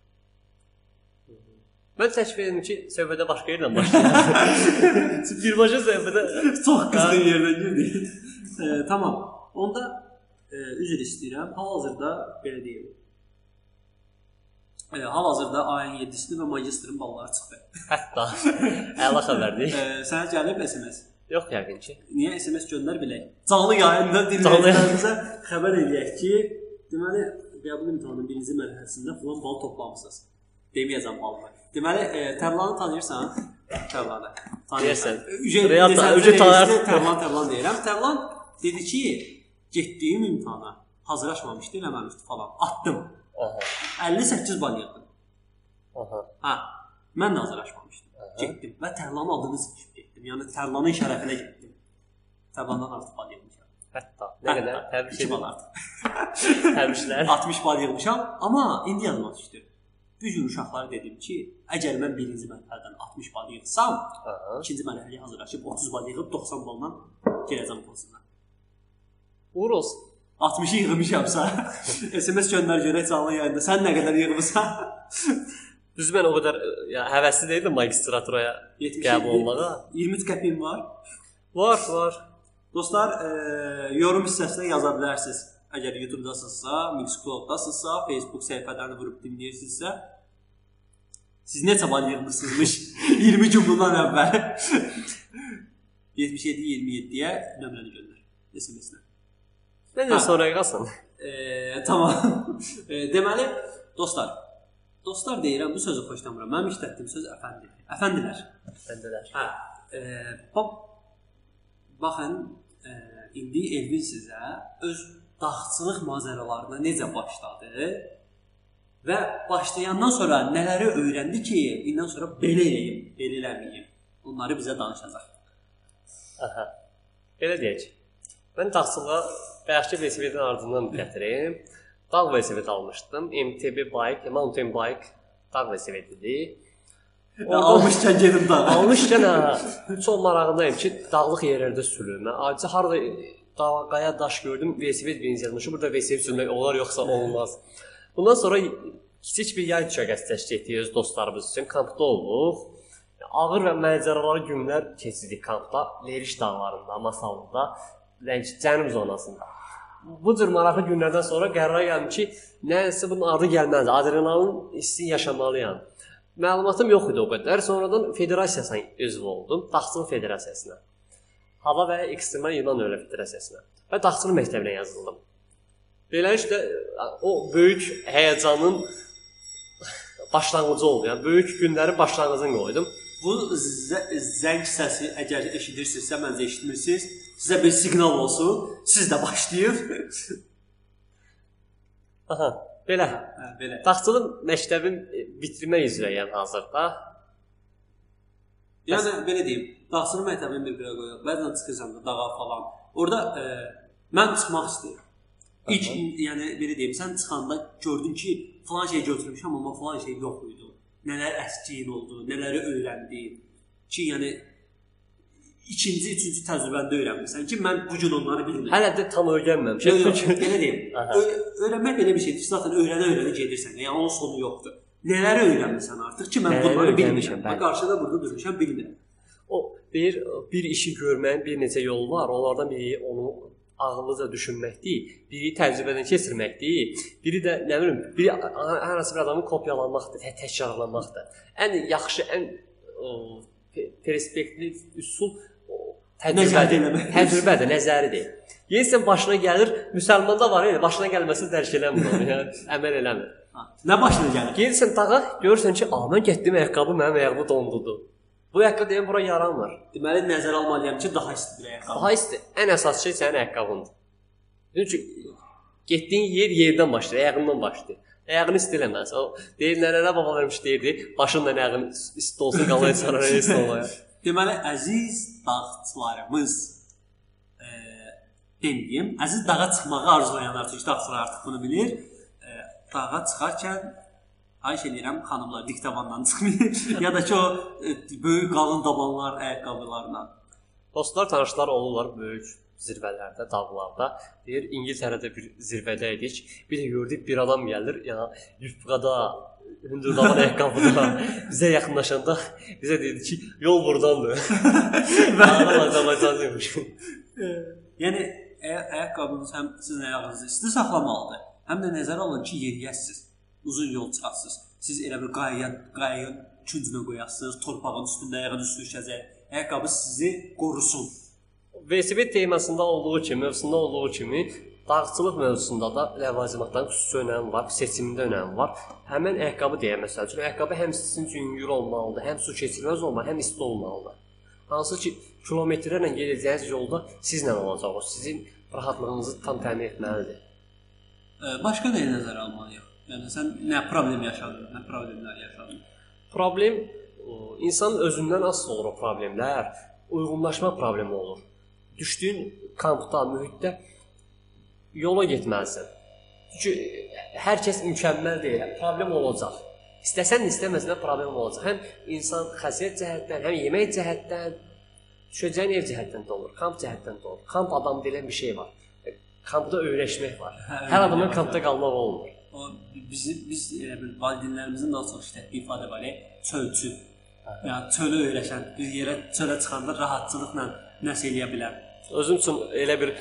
Mən təklif edirəm ki, söhbətə başqa yerdən başlayaq. Birbaşa söhbətə Çox qızğın yerdən girdik. e, tamam. Onda e, üzr istəyirəm. Hal-hazırda belə deyim. E, hal-hazırda ayın 7-sində və magistrın balları çıxdı. hətta əla xəbərdir. E, sənə gəlib SMS. Yox yəqin ki. Niyə SMS göndər bilək? Canlı yayında Canlı dinləyicilərimizə xəbər eləyək ki, deməli qəbul imtahanının birinci mərhələsində falan bal toplamısınız. Deməyəcəm balını. Deməli, e, Tərlanı tanıyırsan? Tərlanı. Ücə Real- ücə tanıyır. Tərlan, Tərlan deyirəm. Tərlan dedi ki, getdiyim imtahana hazırlaşmamışdı, eləməmişdi falan. Atdım. Aha. 58 bal yığdım. Aha. Ha, mən də hazırlaşmamışdım. Getdim və Tərlanın adını seçib getdim. Yəni Tərlanın şərəfinə getdim. Tərlandan artıq bal yığmışam. Hətta nə qədər təbrik 2 bal edirəm. Təbriklər. 60 bal yığmışam, amma indi yadıma düşdü. Bu gün uşaqlara dedim ki, əgər mən birinci mərhələdən 60 bal yığsam, Aha. ikinci mərhələyə hazırlaşıb 30 bal yığıb 90 balla girəcəm kursuna. Uğur olsun. 60-ı yığmışamsa, SMS göndər görək canlı yayında. Sən nə qədər yığmısan? Düz mən o qədər ə, ya həvəsli deyildim magistraturaya 77. qəbul olmağa. 23 qəpiyim var. Var, var. Dostlar, e, yorum hissəsinə yaza bilərsiniz. Əgər YouTube-dasınızsa, Mixcloud-dasınızsa, Facebook səhifələrini vurub dinləyirsinizsə, siz neçə bal yığmısınızmış 20 gün bundan əvvəl? 77 27-yə nömrəni göndər SMS-nə. Məncə Ha. sonra qalsın. E, tamam. E, deməli, dostlar, dostlar deyirəm, bu sözü xoşlamıram. Mənim işlətdiyim söz əfəndi. Əfəndilər. Bəndələr. Hə. E, bax Baxın, ə, indi Elvin sizə öz dağçılıq macəralarına necə başladı və başlayandan sonra nələri öyrəndi ki, indən sonra belə eləyim, belə eləməyim. Onları bizə danışacaq. Aha. Belə deyək. Mən dağçılığa bəyəşli vəsifədən ardından gətirim. Dağ vəsifəsi almışdım. MTB bike, mountain bike dağ vəsifəsidir 60 dən gedim dağa. 60 dən çox marağındayım ki, dağlıq yerlərdə sürürəm. Acı harda e, dağ, qaya daş gördüm, VSV benzin yazmışı. Burada VSV sürmək olar yoxsa olmaz. Bundan sonra kiçik bir yay düşərgəsi təşkil etdik öz dostlarımız üçün. Kampda olduq. Ağır və mənzərəli günlər keçirdik kampda, Leriş dağlarında, Masallıda, Rəng yəni Cənub zonasında. Bu cür maraqlı günlərdən sonra qərara gəldim ki, nəsə bunun adı gəlməz. Adrenalin hissi yaşamalıyam. Məlumatım yox idi o qədər. Sonradan federasiyasına üzv oldum, Dağçılıq Federasiyasına. Hava və Ekstremal İlan Öyrə Federasiyasına və Dağçılıq məktəbinə yazıldım. Beləliklə o böyük həyəcanın başlanğıcı oldu. Yəni böyük günlərin başlanğıcını qoydum. Bu zə- zəng səsi əgər eşidirsinizsə, məncə eşitmirsiniz. Sizə bir siqnal olsun. Siz də başlayın. Aha, belə. hə, belə. Dağçılıq məktəbin bitirmək üzrəyəm hazırda. Yəni belə deyim, Dağçının məktəbini bir-birə qoyaq. Bəzən çıxırsan da dağa falan. Orda e, mən çıxmaq istəyirəm. İlk yəni belə deyim, sən çıxanda gördün ki, falan şey götürmüşəm, amma falan şey yox idi. Nələr əskiyin oldu, nələri öyrəndin ki, yəni ikinci, üçüncü təcrübəndə öyrənmisən ki, mən bu gün onları bilmirəm. Hələ də tam öyrənməmişəm. Yox, yox, belə deyim. Öyrənmək belə bir şeydir. Zaten öyrənə-öyrənə gedirsən. Yəni onun sonu yoxdur. Nələri öyrənmisən artıq ki, mən Nələri bunları bilmirəm. Bax qarşıda burada durmuşam, bilmirəm. o bir bir işi görməyin bir neçə yolu var. Onlardan biri onu ağıllıca düşünməkdir, biri təcrübədən keçirməkdir, biri də nə bilim, biri hər hansı bir adamı kopyalamaqdır, tə təkrarlamaqdır. Ən yaxşı, ən perspektiv üsul təcrübədir. Təcrübədir, nəzəridir. Yensə başına gəlir, müsəlmanda var ya, başına gəlməsi dərk eləmir onu, yəni əməl eləmir. Nə başına gəlir? Gəlirsən dağa, görürsən ki, "A, mən getdim ayaqqabı mənim ayağımı dondudu." Bu ayaqqabı deyim bura yaranmır. Deməli nəzərə almalıyam ki, daha isti bir ayaqqabı. Daha isti, ən əsas şey sənin ayaqqabındır. Çünki getdiyin yer yerdən başlayır, ayağından başlayır. Ayağını isti eləməz. O deyir nənələr babalarmış deyirdi, başınla ayağın isti olsun qalaya sarar isti olaya. Deməli, əziz dağçılarımız e, deməyim, əziz dağa çıxmağı arzulayanlar, çünki dağçılar artıq bunu bilir. E, dağa çıxarkən xahiş edirəm xanımlar diktavandan çıxmayın ya da ki o e, böyük qalın dabanlar ayaqqabılarla. Dostlar, tanışlar olurlar böyük zirvələrdə, dağlarda. Deyir İngiltərədə bir zirvədə idik. Bir də gördük bir adam gəlir, yəni yufqada, hündürdavan ayaqqabıda bizə yaxınlaşanda bizə dedi ki, yol burdandır. Adam Azərbaycanlıymış. Yəni ayaqqabınız həm sizin ayağınızı isti saxlamalıdır, həm də nəzərə alın ki, yeriyəsiz. Uzun yol çıxasınız. Siz elə bir qayaya, qayayın küncünə qoyasınız, torpağın üstündə ayağınız üstü düşəcək. Ayaqqabı sizi qorusun. Velosiped temasında olduğu kimi, mövzusunda olduğu kimi dağçılıq mövzusunda da ləvazimatların xüsusi önəmi var, seçimində önəmi var. Həmin ayaqqabı deyə məsəl üçün, ayaqqabı həm sizin üçün yüngül olmalıdır, həm su keçirməz olmalı, həm isti olmalıdır. Hansı ki, kilometrlərlə gedəcəyiniz yolda sizlə olacaq o, sizin rahatlığınızı tam təmin etməlidir. Başqa nəyə nəzərə almalıyıq? Yəni sən nə problem yaşadın, nə problemlər yaşadın? Problem insanın özündən asılı olur o problemlər. Uyğunlaşma problemi olur. Düşdüyün kampda, mühitdə yola getməlisən. Çünki hər kəs mükəmməl deyil. Problem olacaq. İstəsən istəməsən problem olacaq. Həm insan xəsiyyət cəhətdən, həm yemək cəhətdən, düşəcəyin ev cəhətdən də olur, kamp cəhətdən də olur. Kamp adam deyilən bir şey var. Kampda öyrəşmək var. Hər adamın kampda qalmaq olmur. O bizi biz elə bil valideynlərimizin daha çox işlətdiyi ifadə var, e, çölçü. Yəni çölü öyrəşən, bir yerə çölə çıxanda rahatçılıqla nəsə eləyə bilər. Özüm üçün elə bir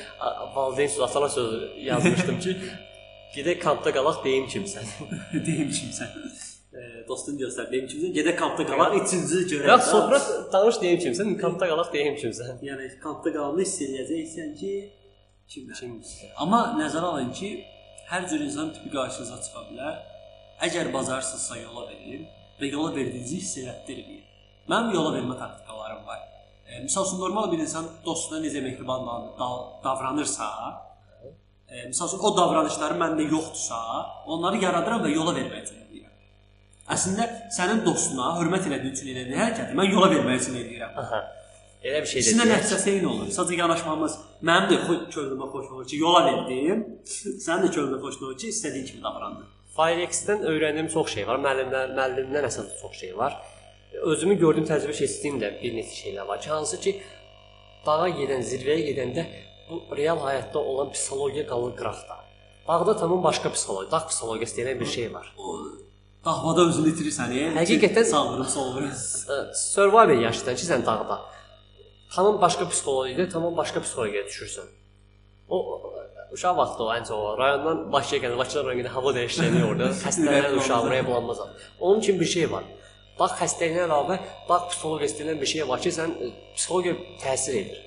valideyn sözü, atala sözü yazmışdım ki, gedək kampda qalaq deyim kimsən. deyim kimsən. E, dostun göstər, deyim kimsən. Gedə kampda qalaq, üçüncü görək. Ya sonra danış deyim kimsən, kampda qalaq deyim kimsən. yəni kampda qalanda hiss eləyəcəksən ki, kimdir. Kimsən? Amma nəzərə alın ki, hər cür insan tipi qarşınıza çıxa bilər. Əgər bacarsınızsa yola verin və yola verdiyinizi hiss elətdirin. Mənim yola vermə taktikalarım var. E, misal üçün normal bir insan dostuna necə mehriban da- da- davranırsa, e, misal üçün o davranışları məndə yoxdursa, onları yaradıram və yola verməyə üçün edirəm. Əslində sənin dostuna hörmət elədiyin üçün elədiyin hərəkəti mən yola vermək üçün edirəm. Aha. Elə bir şey İkisində deyək. nəticəsi eyni olur. Sadəcə yanaşmamız mənim də xo- könlümə xoş olur ki, yola verdim. Sənin də könlünə xoş olur ki, istədiyin kimi davrandın. Firex-dən öyrəndiyim çox şey var. Müəllimlər, müəllimdən əsas çox şey var. Özümü gördüyüm, təcrübə keçdiyim də bir neçə şeylər var ki, hansı ki dağa gedən, zirvəyə gedəndə bu real həyatda olan psixologiya qalır qıraqda. Dağda tamam başqa psixologiya, dağ psixologiyası deyilən bir şey var. Dağvada özünü itirirsən, e? Həqiqətən- solvurum. Ə, Survivor yaşayırsan ki, sən dağda. Tamam başqa psixologiyada, tamam başqa psixologiyaya düşürsən. O uşaq vaxtı o ən çox rayondan Bakıya gəlir, Bakıdan rayona hava dəyişkəni orada. Xəstələnən uşaq buraya bulanmaz. Onun üçün bir şey var. Dağ xəstəliyinə əlavə dağ psixologiyası deyilən bir şey var ki, sən ə, psixologiya təsir edir.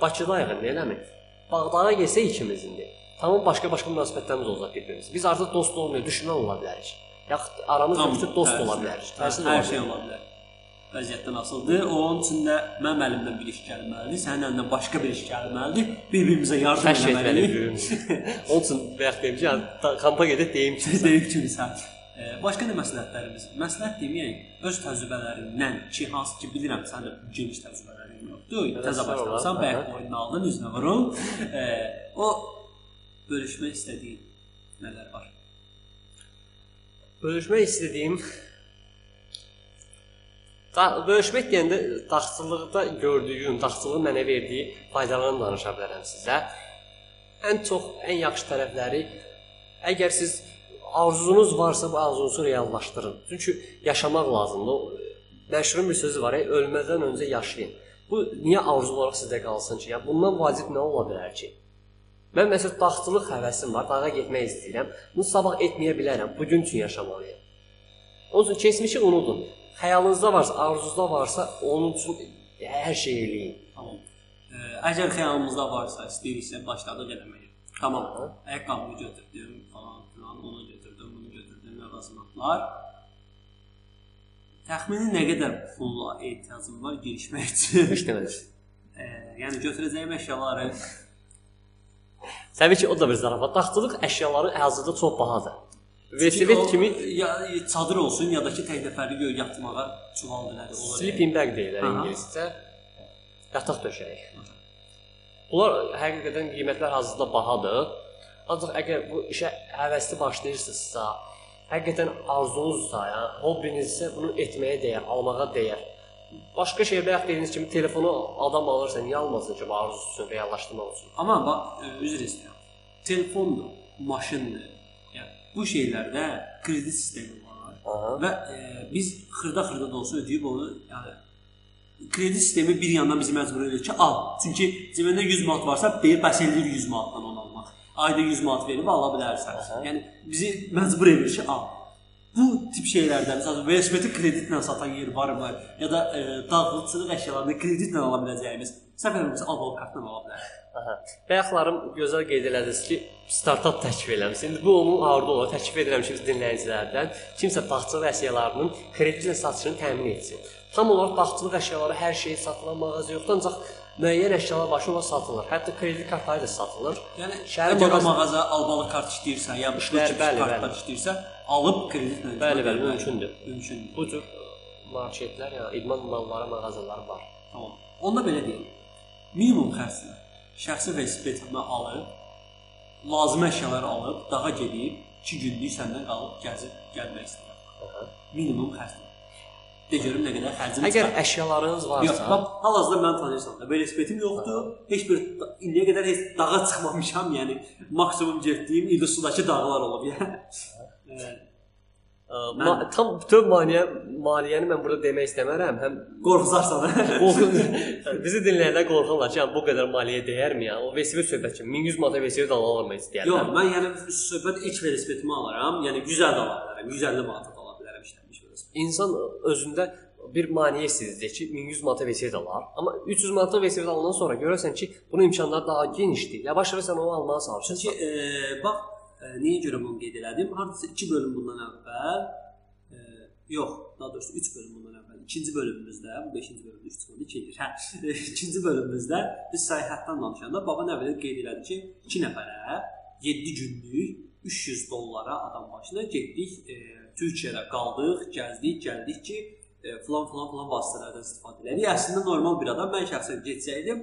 Bakıda yığın, eləmi? Bağdağa gəlsə ikimizin də. Tamam başqa-başqa münasibətlərimiz olacaq bir-birimizə. Biz artıq dost olmuyor, düşmən ola bilərik. Yaxud aramız yoxsa dost ola bilərik. Təsir Hər şey ola bilər. Vəziyyətdən asılıdır. Onun üçün də mənim əlimdən bir iş gəlməlidir, sənin əlindən başqa bir iş gəlməlidir. Bir-birimizə yardım etməliyik. Onun üçün bayaq deyim ki, yəni, kampa gedib deyim ki, Deyib kimsən. E, başqa nə məsləhətlərimiz? Məsləhət deməyək, öz təcrübələrindən ki, hansı ki bilirəm sənin də geniş təcrübələrin yoxdur. Təzə başlamısan, bayaq oyununu aldın, üzünə vurun. E, o bölüşmək istədiyin nələr var? bölüşmək istədiyim da bölüşmək deyəndə dağçılıqda gördüyüm, dağçılığın mənə verdiyi faydalarını danışa bilərəm sizə. Ən çox, ən yaxşı tərəfləri əgər siz arzunuz varsa bu arzunuzu reallaşdırın. Çünki yaşamaq lazımdır. O məşhur bir sözü var, "Ey ölmədən öncə yaşayın." Bu niyə arzu olaraq sizdə qalsın ki? Yəni bundan vacib nə ola bilər ki? Mən məsələn dağçılıq həvəsim var, dağa getmək istəyirəm. Bunu sabah etməyə bilərəm. Bu gün üçün yaşamalıyam. Onun üçün keçmişi unudun. Xəyalınızda varsa, arzunuzda varsa, onun üçün hər şey eləyin. Tamam. E, əgər xəyalımızda varsa, istəyiriksə başladıq eləməyə. Tamam. Ayaqqabımı götürdüm, falan filan, onu götürdüm, bunu ləvazimatlar. Təxmini nə qədər pulla ehtiyacım var girişmək üçün? Heç nə qədər. E, yəni götürəcəyim əşyaları Təbii ki, o da bir zarafat. Dağçılıq əşyaları hazırda çox bahadır. O, kimi ya çadır olsun ya da ki tək nəfərli göy yatmağa çuval belədir. olur. sleeping bag deyirlər ingiliscə. Yataq döşəyi. Bunlar həqiqətən qiymətlər hazırda bahadır. Ancaq əgər bu işə həvəsli başlayırsınızsa, həqiqətən arzunuzsa, yəni hobbinizsə bunu etməyə dəyər, almağa dəyər. Başqa şey bayaq dediyiniz kimi telefonu adam alırsa niyə almasın ki, arzusu üçün reallaşdırmaq üçün? Amma bax, e, üzr istəyirəm. Telefondur, maşındır. Yəni bu şeylərdə kredit sistemi var. Aha. Və e, biz xırda-xırda da olsa ödəyib onu, yəni kredit sistemi bir yandan bizi məcbur edir ki, al. Çünki cibində 100 manat varsa, deyir bəs eləyir 100 manatdan onu almaq. Ayda 100 manat verib ala bilərsən. Aha. Yəni bizi məcbur edir ki, al. Bu tip şeylərdən, məsələn, velosipedi kreditlə satan yer varmı? Ya da e, dağıtçılıq əşyalarını kreditlə ala biləcəyimiz səfərimizi abal kartla ala bilərik. Aha. Bayaqlarım gözəl qeyd elədiniz ki, startap təklif eləmisiniz. İndi bu onun harda olur? Təklif edirəm ki, biz dinləyicilərdən kimsə bağçılıq əşyalarının kreditlə satışını təmin etsin. Tam olaraq bağçılıq əşyaları hər şeyi satılan mağaza yoxdur, ancaq müəyyən əşyalar onlar satılır. Hətta kredit kartları da satılır. Yəni Şəhər əgər mağaza- mağaza albalı kart işləyirsə, ya bu Bəli, bəli, kartlar bəli. işləyirsə, alıb kreditlə Bəli, bəli, mümkündür. Mümkündür. Bu cür marketlər, yəni idman malları mağazaları var. Tamam. Onda belə deyim. Minimum xərclə şəxsi velosipedimi alıb, lazımi əşyaları alıb, dağa gedib 2 günlük səndən qalıb gəzib gəlmək istəyirəm. Minimum xərclə. De görüm nə qədər xərcim Əgər çıxar. əşyalarınız Yox, varsa, bax, hal-hazırda mən tanıyırsan da, velosipedim yoxdur. Heç bir indiyə qədər heç dağa çıxmamışam, yəni maksimum getdiyim İllisudakı dağlar olub, yəni. Ə, ma tam bütöv maliyyə maliyyəni mən burada demək istəmərəm. Həm Qorxuzarsan. Qorxun. Bizi dinləyənlər qorxurlar ki, yəni bu qədər maliyyə dəyərmi ya? O velosiped söhbət kimi 1100 manata velosiped alarmı istəyirlər? Yox, mən yəni söhbət ilk velosipedimi alaram. Yəni 100 də ala bilərəm, 150 manata da ala bilərəm işlənmiş velosiped. İnsan özündə bir maneə sizdir ki, 1100 manata velosiped alar, amma 300 manata velosiped alandan sonra görürsən ki, bunun imkanları daha genişdir. Yavaş-yavaş sən onu almağa çalışırsan. Çünki e, bax, e, niyə görə bunu qeyd elədim? Hardasa 2 bölüm bundan əvvəl e, yox, daha doğrusu 3 bölüm bundan əvvəl. İkinci bölümümüzdə, bu 5-ci bölümdə 3 çıxanda 2 edir. Hə, ikinci bölümümüzdə biz səyahətdən danışanda baba nə bilir qeyd elədi ki, 2 nəfərə 7 günlük 300 dollara adam başına getdik, e, Türkiyədə qaldıq, gəzdik, gəldik ki, e, falan falan falan vasitələrdən istifadə elədik. Əslində normal bir adam mən şəxsən getsəydim,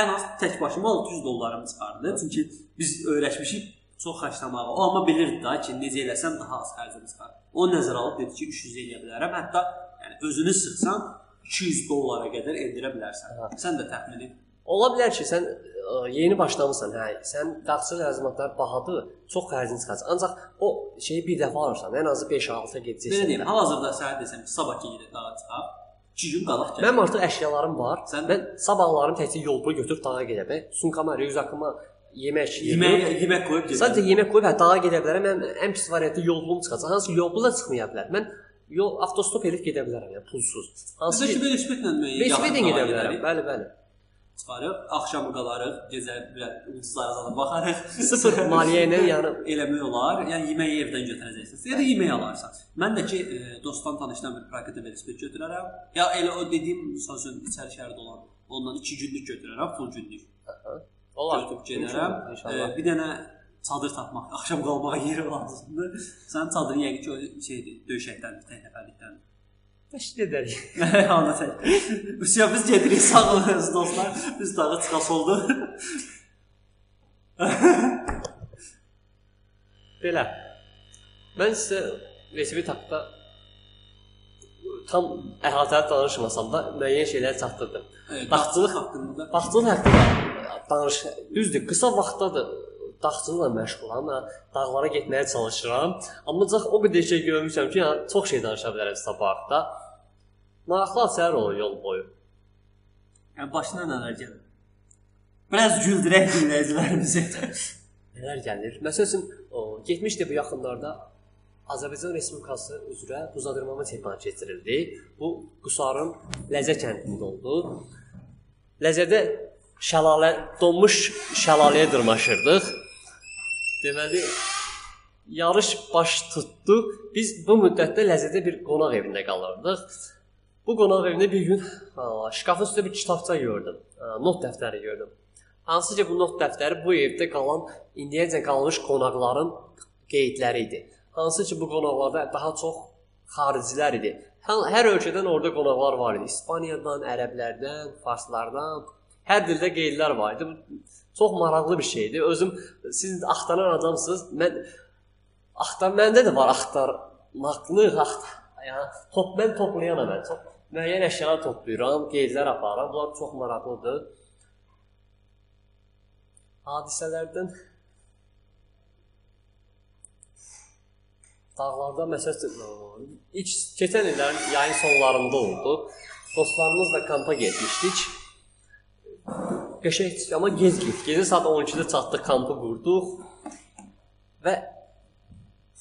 ən az tək başıma 600 dollarım çıxardı. Çünki biz öyrəşmişik çox xərclamağa. O amma bilirdi da ki, necə eləsəm daha az xərcim çıxar. O nəzərə alıb dedi ki, 300 eləyə bilərəm. Hətta yəni özünü sıxsan 200 dollara qədər endirə bilərsən. Aha. Sən də təxmin et. Ola bilər ki, sən ə, yeni başlamısan, hə, sən dağçı ləvazimatlar bahadır, çox xərcin çıxacaq. Ancaq o şeyi bir dəfə alırsan, ən azı 5-6 gedəcəksən. Belə deyim, hal-hazırda səhər desəm ki, sabah ki gedib dağa çıxaq. 2 gün qalaq gəl. Mənim artıq əşyalarım var. Sən- mən sabahlarım təkcə yol boyu götürüb dağa gedə bilərəm. Sumkama, rüzakıma yemək yemək yeyib. yemək qoyub gedirəm. Sadəcə yemək qoyub hə dağa gedə bilərəm. Mən ən pis variantı yolum çıxacaq. Hansı ki, yolbul da çıxmaya bilər. Mən yol avtostop edib gedə bilərəm, yəni pulsuz. Hansı ki velosipedlə müəyyən velosipedlə gedə bilərəm. Bəli, bəli. Çıxarıq, axşamı qalarıq, gecə ulduzlara baxarıq. Sıfır maliyyə ilə yəni eləmək olar. Yəni yeməyi evdən götürəcəksiniz. Ya da yemək alarsan. Mən də ki e, dostdan tanışdan bir praktika velosiped götürərəm. Ya elə o dediyim sözün içəri şəhərdə olan ondan 2 günlük götürərəm, full günlük. olar. Götürüb gedərəm. E, bir dənə çadır tapmaq, axşam qalmağa yeri lazımdır. Sənin çadırın yəqin ki o şeydir, döşəkdən, tək nəfərlikdən. Təşkil edərik. Anlataq. Üstə biz gedirik, sağ olun dostlar. Biz dağa çıxas oldu. Belə. Mən sizə velosiped haqqında tam əhatəli danışmasam da müəyyən şeylər çatdırdım. Dağçılıq haqqında Bağçılıq haqqında danış. Düzdür, qısa vaxtdadır dağçılıqla məşğulam. Mən dağlara getməyə çalışıram. Amma ancaq o qədər şey görmüşəm ki, yəni çox şey danışa bilərəm haqqda. Maraqlı əsər olur yol boyu. Yəni başına nələr gəlir? Biraz güldürək dinləyicilərimizi. Nələr gəlir? Məsəl üçün, o, getmişdi bu yaxınlarda Azərbaycan Respublikası üzrə buzadırmama çempionatı keçirildi. Bu Qusarın Ləzə kəndində oldu. Ləzədə şəlalə donmuş şəlaləyə dırmaşırdıq. Deməli yarış baş tutdu. Biz bu müddətdə Ləzədə bir qonaq evində qalırdıq. Bu qonaq evində bir gün ha, şkafın üstündə bir kitabça gördüm. Ha, not dəftəri gördüm. Hansı ki bu not dəftəri bu evdə qalan indiyəcə qalmış qonaqların qeydləri idi. Hansı ki bu qonaqlarda daha çox xaricilər idi. Hər, hər ölkədən orada qonaqlar var idi. İspaniyadan, ərəblərdən, farslardan, hər dildə qeydlər var idi. Bu çox maraqlı bir şeydir. Özüm siz axtaran adamsınız. Mən axtar məndə də var axtarmaqlıq, axtar. Yəni top mən toplayanam mən. Çox müəyyən əşyalar toplayıram, qeydlər aparıram. Bunlar çox maraqlıdır. Hadisələrdən Dağlarda məsələn ilk keçən illərin yayın sonlarında oldu. Dostlarımızla kampa getmişdik. Qəşəng amma gec getdik. Gecə saat 12-də çatdıq, kampı qurduq və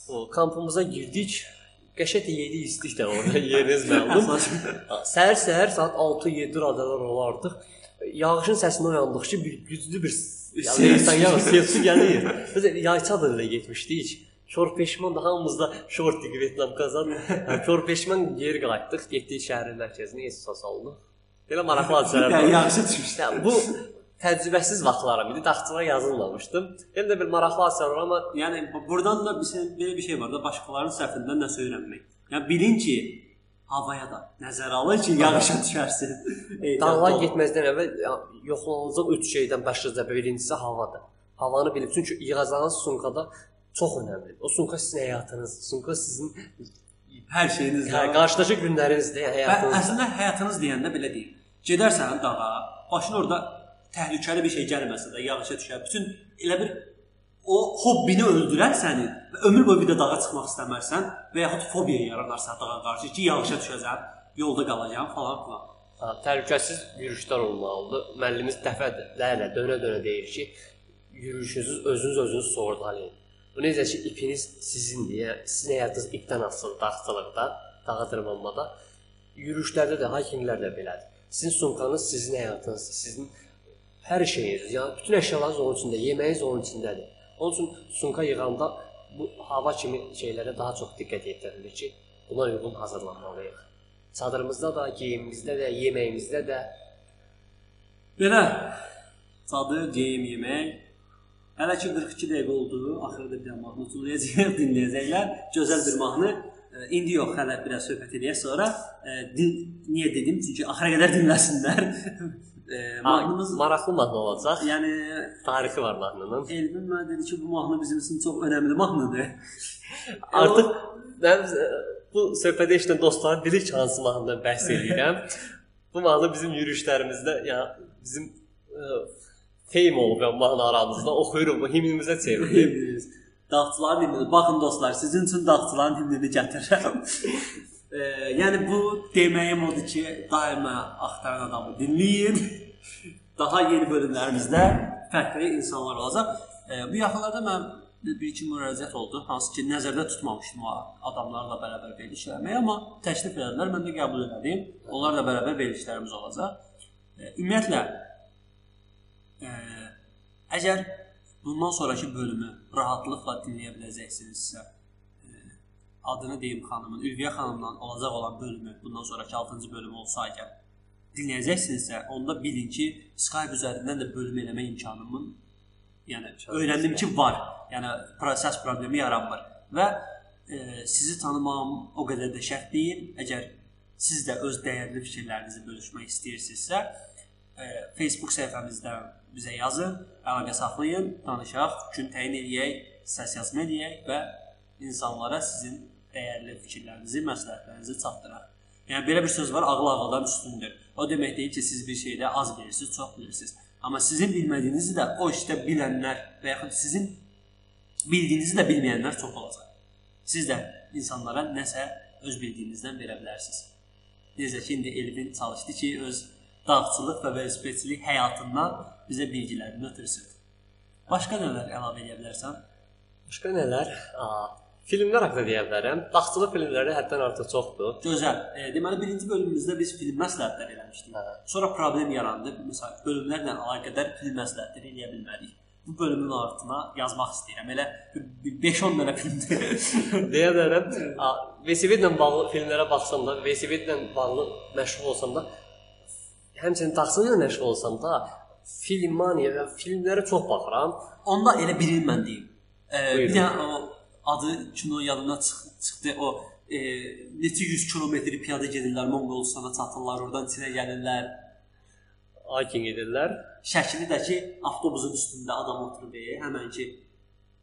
o kampımıza girdik. Qəşəng yedi istik də orada yeriniz məlum. Səhər-səhər saat 6-7 radələr olardıq. Yağışın səsinə oyandıq ki, bir güclü bir yəni insan yağış sesi gəlir. Biz yayçadır ilə getmişdik. Şor peşman da hamımızda şort Vyetnam qazan. Şor peşman geri qayıtdıq, getdik şəhərin mərkəzinə Essos oldu. Belə maraqlı hadisələr Yəni var. yaxşı. Yəni bu təcrübəsiz vaxtlarım idi. Taxtçılara yazılmamışdım. Yenə də bir maraqlı hadisələr var amma Yəni bu- buradan da bir şey, belə bir şey var da başqalarının səhvindən nəsə öyrənmək. Yəni bilin ki, havaya da nəzər alın ki, yağışa düşərsin. dağlar getməzdən əvvəl yoxlanılacaq üç şeydən başlıca birincisi havadır. Havanı bilib çünki yığacağınız sumkada çox önəmlidir. O sumka sizin həyatınız, sumka sizin hər şeyiniz hə, var. qarşıdakı günlərinizdir, yəni Və həyatınız. əslində həyatınız deyəndə belə deyil. Gedərsən dağa, başına orada təhlükəli bir şey gəlməsə də yağışa düşər. Bütün elə bir o hobbini öldürər səni və ömür boyu bir də dağa çıxmaq istəmərsən və yaxud fobiya yaranarsa dağa qarşı ki, yağışa düşəcəm, yolda qalacağam falan filan. Ha, təhlükəsiz yürüşlər olmalıdır. Müəllimimiz dəfələrlə dönə-dönə deyir ki, yürüşünüzü özünüz özünüz sığordalayın. Bu necə ki, ipiniz sizindir. Yəni sizin həyatınız ipdən asılıdır dağçılıqda, dağa dırmanmada. Yürüşlərdə də, hikinglərdə belədir. Sizin sumkanız sizin həyatınızdır, sizin hər şeyiniz, yəni bütün əşyalarınız onun içində, yeməyiniz onun içindədir. Onun üçün sumka yığanda bu hava kimi şeylərə daha çox diqqət yetirilir ki, buna uyğun hazırlanmalıyıq. Çadırımızda da, geyimimizdə də, yeməyimizdə də Belə çadır, geyim, yemək. Hələ ki 42 dəqiqə oldu. Axırda bir mahnı oxuyacağıq, dinləyəcəklər. Gözəl bir mahnı. E, İndi yox, hələ biraz söhbət eləyək sonra. E, din, niyə dedim? Çünki axıra qədər dinləsinlər. e, mahnımız maraqlı mahnı olacaq. yəni Tarixi var mahnının. Elvin mənə dedi ki, bu mahnı bizim üçün çox önəmli mahnıdır. Artıq mən e, bu söhbətə eşidən dostların bilir ki, hansı mahnıdan bəhs edirəm. bu mahnı bizim yürüşlərimizdə, yəni bizim ə, teym olub yəni mahnı aramızda oxuyuruq, bu himnimizə çevrilib. Dağçıların himni. Baxın dostlar, sizin üçün dağçıların himnini gətirirəm. E, yəni bu deməyim odur ki, daima axtaran adamı dinləyin. Daha yeni bölümlərimizdə fərqli insanlar olacaq. E, bu yaxınlarda mən bir iki müraciət oldu, hansı ki, nəzərdə tutmamışdım o adamlarla bərabər veriliş eləməyi, amma təklif elədilər, mən də qəbul elədim. Onlarla bərabər verilişlərimiz olacaq. E, ümumiyyətlə e, əgər bundan sonrakı bölümü rahatlıqla dinləyə biləcəksinizsə, adını deyim xanımın, Ülviyə xanımla olacaq olan bölümü, bundan sonrakı 6-cı bölümü olsa əgər dinləyəcəksinizsə, onda bilin ki, Skype üzərindən də bölüm eləmə imkanımın yəni öyrəndim ki, var. Yəni proses problemi yaranmır və e, sizi tanımam o qədər də şərt deyil. Əgər siz də öz dəyərli fikirlərinizi bölüşmək istəyirsinizsə, e, Facebook səhifəmizdən bizə yazın, əlaqə saxlayın, danışaq, gün təyin eləyək, səs yazma eləyək və insanlara sizin dəyərli fikirlərinizi, məsləhətlərinizi çatdıraq. Yəni belə bir söz var, ağıl ağıldan üstündür. O demək deyil ki, siz bir şeydə az bilirsiniz, çox bilirsiniz. Amma sizin bilmədiyinizi də o işdə bilənlər və yaxud sizin bildiyinizi də bilməyənlər çox olacaq. Siz də insanlara nəsə öz bildiyinizdən verə bilərsiniz. Necə ki, indi Elvin çalışdı ki, öz dağçılıq və velosipedçilik həyatından bizə bilgilərini ötürsün. Başqa nələr əlavə edə bilərsən? Başqa nələr? Aa, filmlər haqqında deyə bilərəm. Baxçılıq filmləri həddən artıq çoxdur. Gözəl. E, deməli birinci bölümümüzdə biz film məsləhətləri eləmişdik. Hə. Sonra problem yarandı. Məsələn, bölümlərlə əlaqədar film məsləhətləri eləyə bilmədik. Bu bölümün altına yazmaq istəyirəm. Elə 5-10 dənə filmdir. deyə bilərəm. Aa, velosipedlə bağlı filmlərə baxsam da, velosipedlə bağlı məşğul olsam da, həmçinin taxsili ilə məşğul olsam da, filmaniya və filmlərə çox baxıram. Onda elə birini mən deyim. E, bir Buyurun. dənə o adı kino çıx çıxdı. O e, neçə 100 kilometr piyada gedirlər Monqolistana çatırlar, oradan Çinə gəlirlər. Hiking edirlər. Şəkli də ki, avtobusun üstündə adam oturub, e, həmən ki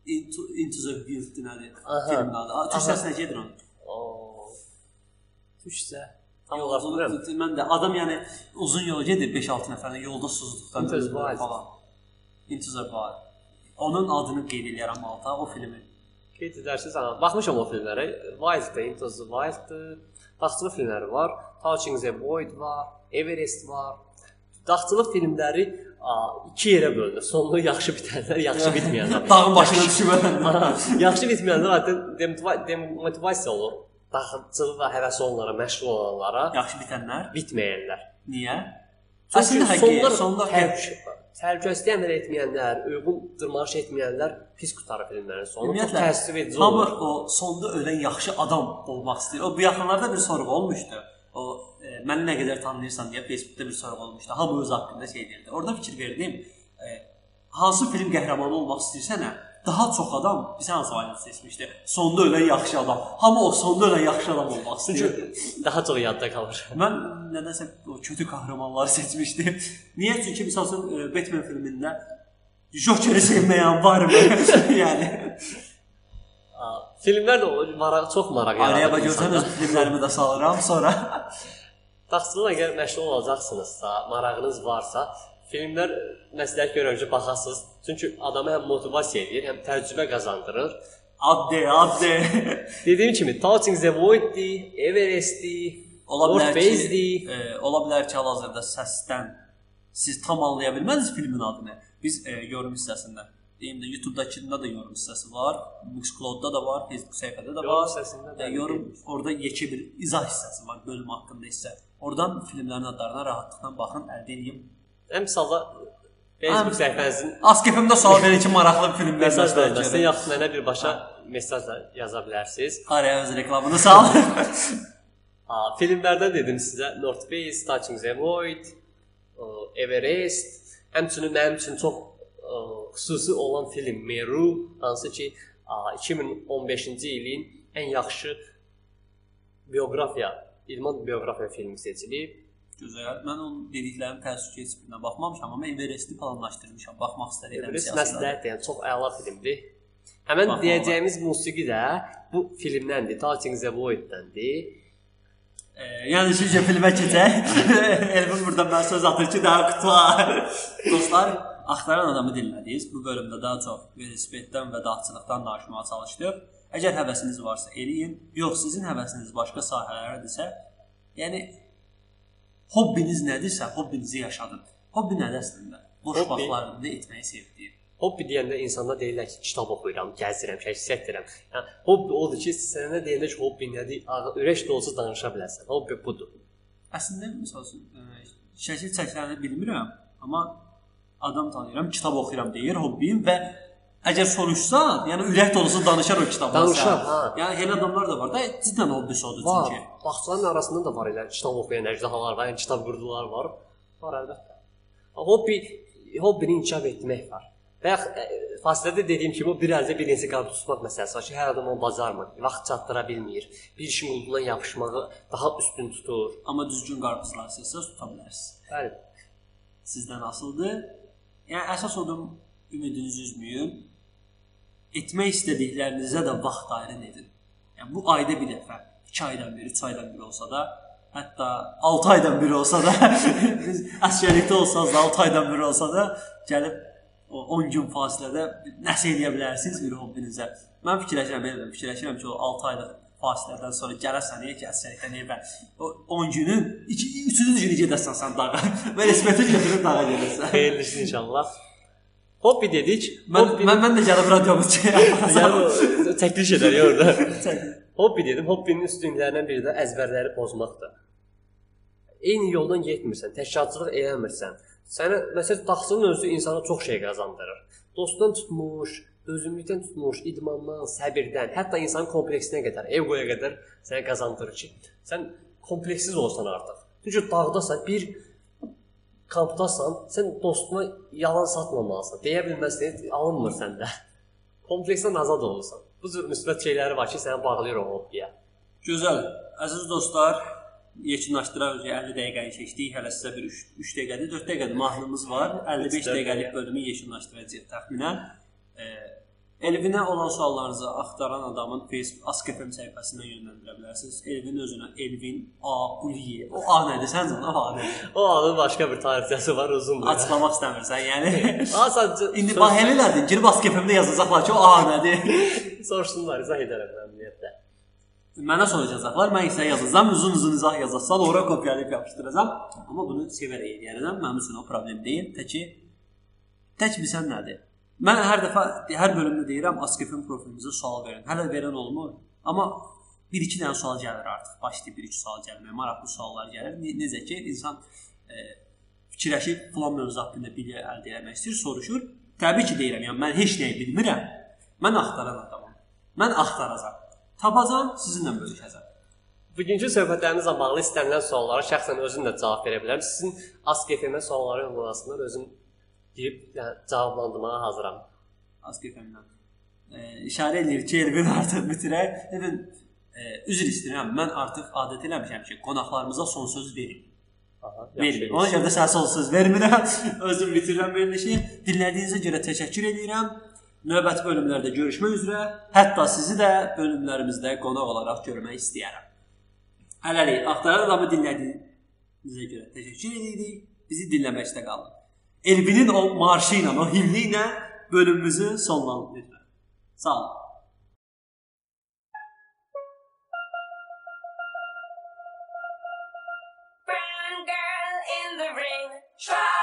Into, Into the Wild nədir? Filmin adı. Türkçəsinə gedir onun. Oo. Türkcə. Tam olaraq bilmirəm. uzun- Mən də adam yəni uzun yola gedir 5-6 nəfərlə yolda susuzluqdan falan. Into the Wild. Onun adını qeyd eləyirəm alta o filmi. Qeyd edərsiz, ha, baxmışam o filmlərə. Wild-də, Into the Wild-dır. Dağçılıq filmləri var. Touching the Void var. Everest var. Dağçılıq filmləri a, iki yerə bölünür. Sonlu yaxşı bitənlər, yaxşı bitməyənlər. Dağın başına. Aha, yaxşı bitməyənlər demotiva- demotivasiya olur. Dağçılıq və həvəsi olanlara, məşğul olanlara Yaxşı bitənlər. bitməyənlər. Niyə? Çünki Əslində sonlar, həqiqət, sonlar təhlükə, təhlükəsizlik əməl etməyənlər, uyğun dırmanış etməyənlər pis qutarır filmlərin sonu. Çox Ümumiyyətlə, təsir edici Hamı olur. o sonda ölən yaxşı adam olmaq istəyir. O bu yaxınlarda bir sorğu olmuşdu. O e, məni nə qədər tanıyırsan deyə Facebookda bir sorğu olmuşdu. Hamı öz haqqında şey deyirdi. Orada fikir verdim. E, hansı film qəhrəmanı olmaq istəyirsən, hə, daha çox adam bizə hansı variant seçmişdi? Sonda ölən yaxşı adam. Hamı o sonda ölən yaxşı adam olmaq istəyir. Çünki daha çox yadda qalır. Mən nədənsə o kötü qəhrəmanları seçmişdim. Niyə? Çünki məsələn e, Batman filmində Jokeri sevməyən varmı? yəni Filmlər də o maraq çox maraq araya yaradır. bax görsən öz filmlərimi də salıram sonra. Taxsillə əgər məşğul olacaqsınızsa, marağınız varsa, filmlər məsləhət görürəm ki, baxasınız. Çünki adamı həm motivasiya edir, həm təcrübə qazandırır. Adde, adde. Dediyim kimi Touching the Void-dir, Everest-dir, Ola bilər ki, e, ola bilər ki, hal-hazırda səsdən siz tam anlaya bilməzdiniz filmin adını. Biz e, yorum hissəsində deyim də YouTube-dakında da yorum hissəsi var, Mixcloud-da da var, Facebook səhifədə də var. hissəsində də E, yorum orada yekə bir izah hissəsi var bölüm haqqında isə. Oradan filmlərin adlarına rahatlıqla baxın, əldə edin. Ən misalda Facebook səhifənizin Askepimdə sual verin ki, maraqlı filmlər məsələn bölməsində yaxud mənə birbaşa mesaj da yaza bilərsiniz. Araya öz reklamını sal. Ha, filmlərdən dedim sizə North Face, Touching ə, Everest, həmçinin mənim üçün çox ə, xüsusi olan film Meru, hansı ki ə, 2015-ci ilin ən yaxşı bioqrafiya, idman bioqrafiya filmi seçilib. Gözəl. Mən onun dediklərinin təəssüf ki, heç birinə baxmamışam, amma Everesti planlaşdırmışam. Baxmaq istəyirəm. Everest məsləhət yəni çox əla filmdir. Həmin Baxmalı. deyəcəyimiz musiqi də bu filmdəndir, Touching the Void-dəndi. E, yəni sizcə filmə keçək. Elvin burada mən söz atır ki, daha qutular. Dostlar, axtaran adamı dinlədiniz. Bu bölümdə daha çox velosipeddən və dağçılıqdan danışmağa çalışdıq. Əgər həvəsiniz varsa eləyin. Yox, sizin həvəsiniz başqa sahələrdirsə, yəni hobbiniz nədirsə, hobbinizi yaşadın. Hobbi nədir əslində? Boş Hobbi- vaxtlarında etməyi sevdiyin. Hobbi deyəndə insanda deyirlər ki, kitab oxuyuram, gəzirəm, kəşf edirəm. Yəni hobbi odur ki, sənə deyəndə ki, hobbi nədir? Ürək dolusu danışa bilərsən. Hobbi budur. Əslində məsəl üçün ə, şəkil çəkiləni bilmirəm, amma adam tanıyıram, kitab oxuyuram deyir, hobbim və əgər soruşsan, yəni ürək dolusu danışar o kitabdan. Danışar, ha. Yəni elə adamlar da var da, cidden odur Var. çünki. Bağçaların arasında da var elə kitab oxuyan əjdahalar var, yəni kitab qurdular var. Var əlbəttə. Hobbi hobbini inkişaf etmək var. Və ə, fasilədə dediyim kimi o bir əldə bir neçə qabı tutmaq məsələsi var ki, hər adam onu bacarmır, vaxt çatdıra bilmir. Bir işin uğruna yapışmağı daha üstün tutur. Amma düzgün qarpızlar seçsəz tuta bilərsiniz. Bəli. Sizdən asıldır. Yəni əsas odur ümidinizi üzməyin. Etmək istədiklərinizə də vaxt ayırın edin. Yəni bu ayda bir dəfə, 2 aydan bir, 3 aydan bir olsa da, hətta 6 aydan bir olsa da, biz əsgərlikdə olsanız da 6 aydan bir olsa da gəlib o 10 gün fasilədə nəsə edə bilərsiniz bir hobbinizə. Mən fikirləşirəm, belə fikirləşirəm ki, o 6 aylıq fasilədən sonra gələrsən niyə ki, əsgərlikdən evə. O 10 günün 3-cü günü gedəsən sən dağa. Və respeti götürüb dağa gedəsən. Xeyirli işin inşallah. Hobbi dedik. Mən Hobbi- mən mən də gəlib radiomuz Yəni çəkiliş edər ya orada. Hobbi dedim. Hobbinin üstünlüklərindən biri də əzbərləri pozmaqdır. Eyni yoldan getmirsən, təşkilatçılıq eləmirsən. Sənə məsələn taxsının özü insana çox şey qazandırır. Dostdan tutmuş, dözümlükdən tutmuş, idmandan, səbirdən, hətta insanın kompleksinə qədər, egoya qədər sənə qazandırır ki, sən kompleksiz olsan artıq. Çünki dağdasan bir kampdasan, sən dostuna yalan satmamalısan. Deyə bilməzsən, alınmır səndə. Kompleksdən azad olursan. Bu cür müsbət şeyləri var ki, səni bağlayır o hobbiyə. Gözəl. Əziz dostlar, yekunlaşdıraq 50 dəqiqəni keçdik. Hələ sizə bir 3, 3 dəqiqədir, 4 dəqiqədir mahnımız var. 55 Üç dəqiqə. dəqiqəlik bölümü yekunlaşdıracağıq təxminən. E, Elvinə olan suallarınızı axtaran adamın Facebook Ask.fm səhifəsindən yönləndirə bilərsiniz. Elvin özünə Elvin A Quliye. O A nədir? Sən sən A nədir? O anın başqa bir tarixçəsi var, uzundur. Açıqlamaq istəmirsən, yəni. Ha, sadəcə İndi bax elə nədir? Girib Ask.fm-də yazacaqlar ki, o A nədir? soruşsunlar, izah edərəm məmnuniyyətlə. Mənə soracaqlar, mən isə yazacağam, uzun-uzun izah yazacaqsan, ora kopyalayıb yapışdıracağam. Amma bunu sevərək eləyərəm. Mənim üçün o problem deyil. Təki tək bilsən nədir? Mən hər dəfə hər bölümdə deyirəm, Askefin profilimizə sual verin. Hələ verən olmur. Amma 1-2 dənə sual gəlir artıq. Başlayıb 1-2 sual gəlməyə, maraqlı suallar gəlir. Ne- Necə ki, insan e, fikirləşib filan mövzu haqqında bilgi əldə etmək istəyir, soruşur. Təbii ki, deyirəm, yəni mən heç nəyi bilmirəm. Mən axtaran adamam. Mən axtaracağam. Tapacağam, sizinlə bölüşəcəm. Bugünkü söhbətlərimizlə bağlı istənilən suallara şəxsən özüm də cavab verə bilərəm. Sizin Ask.fm-ə sualları ünvanlasınlar, özüm girib yəni, cavablandırmağa hazıram. Askefemdən. E, işarə eləyir ki, Elvin artıq bitirək. Dedim, e, üzr istəyirəm. Mən artıq adət eləmişəm ki, qonaqlarımıza son söz verim. Aha, Verin. Ona görə də sənə son söz vermirəm. Özüm bitirirəm verilişi. Dinlədiyinizə görə təşəkkür edirəm. Növbəti bölümlərdə görüşmək üzrə. Hətta sizi də bölümlərimizdə qonaq olaraq görmək istəyərəm. Hələlik axtaran adamı dinlədiyinizə görə təşəkkür edirik. Bizi dinləməkdə qalın. Elbinin o marşıyla, o himniyle bölümümüzü sonlandırır. Sağ olun. Brown girl in the ring, try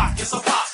rock, it's a pop.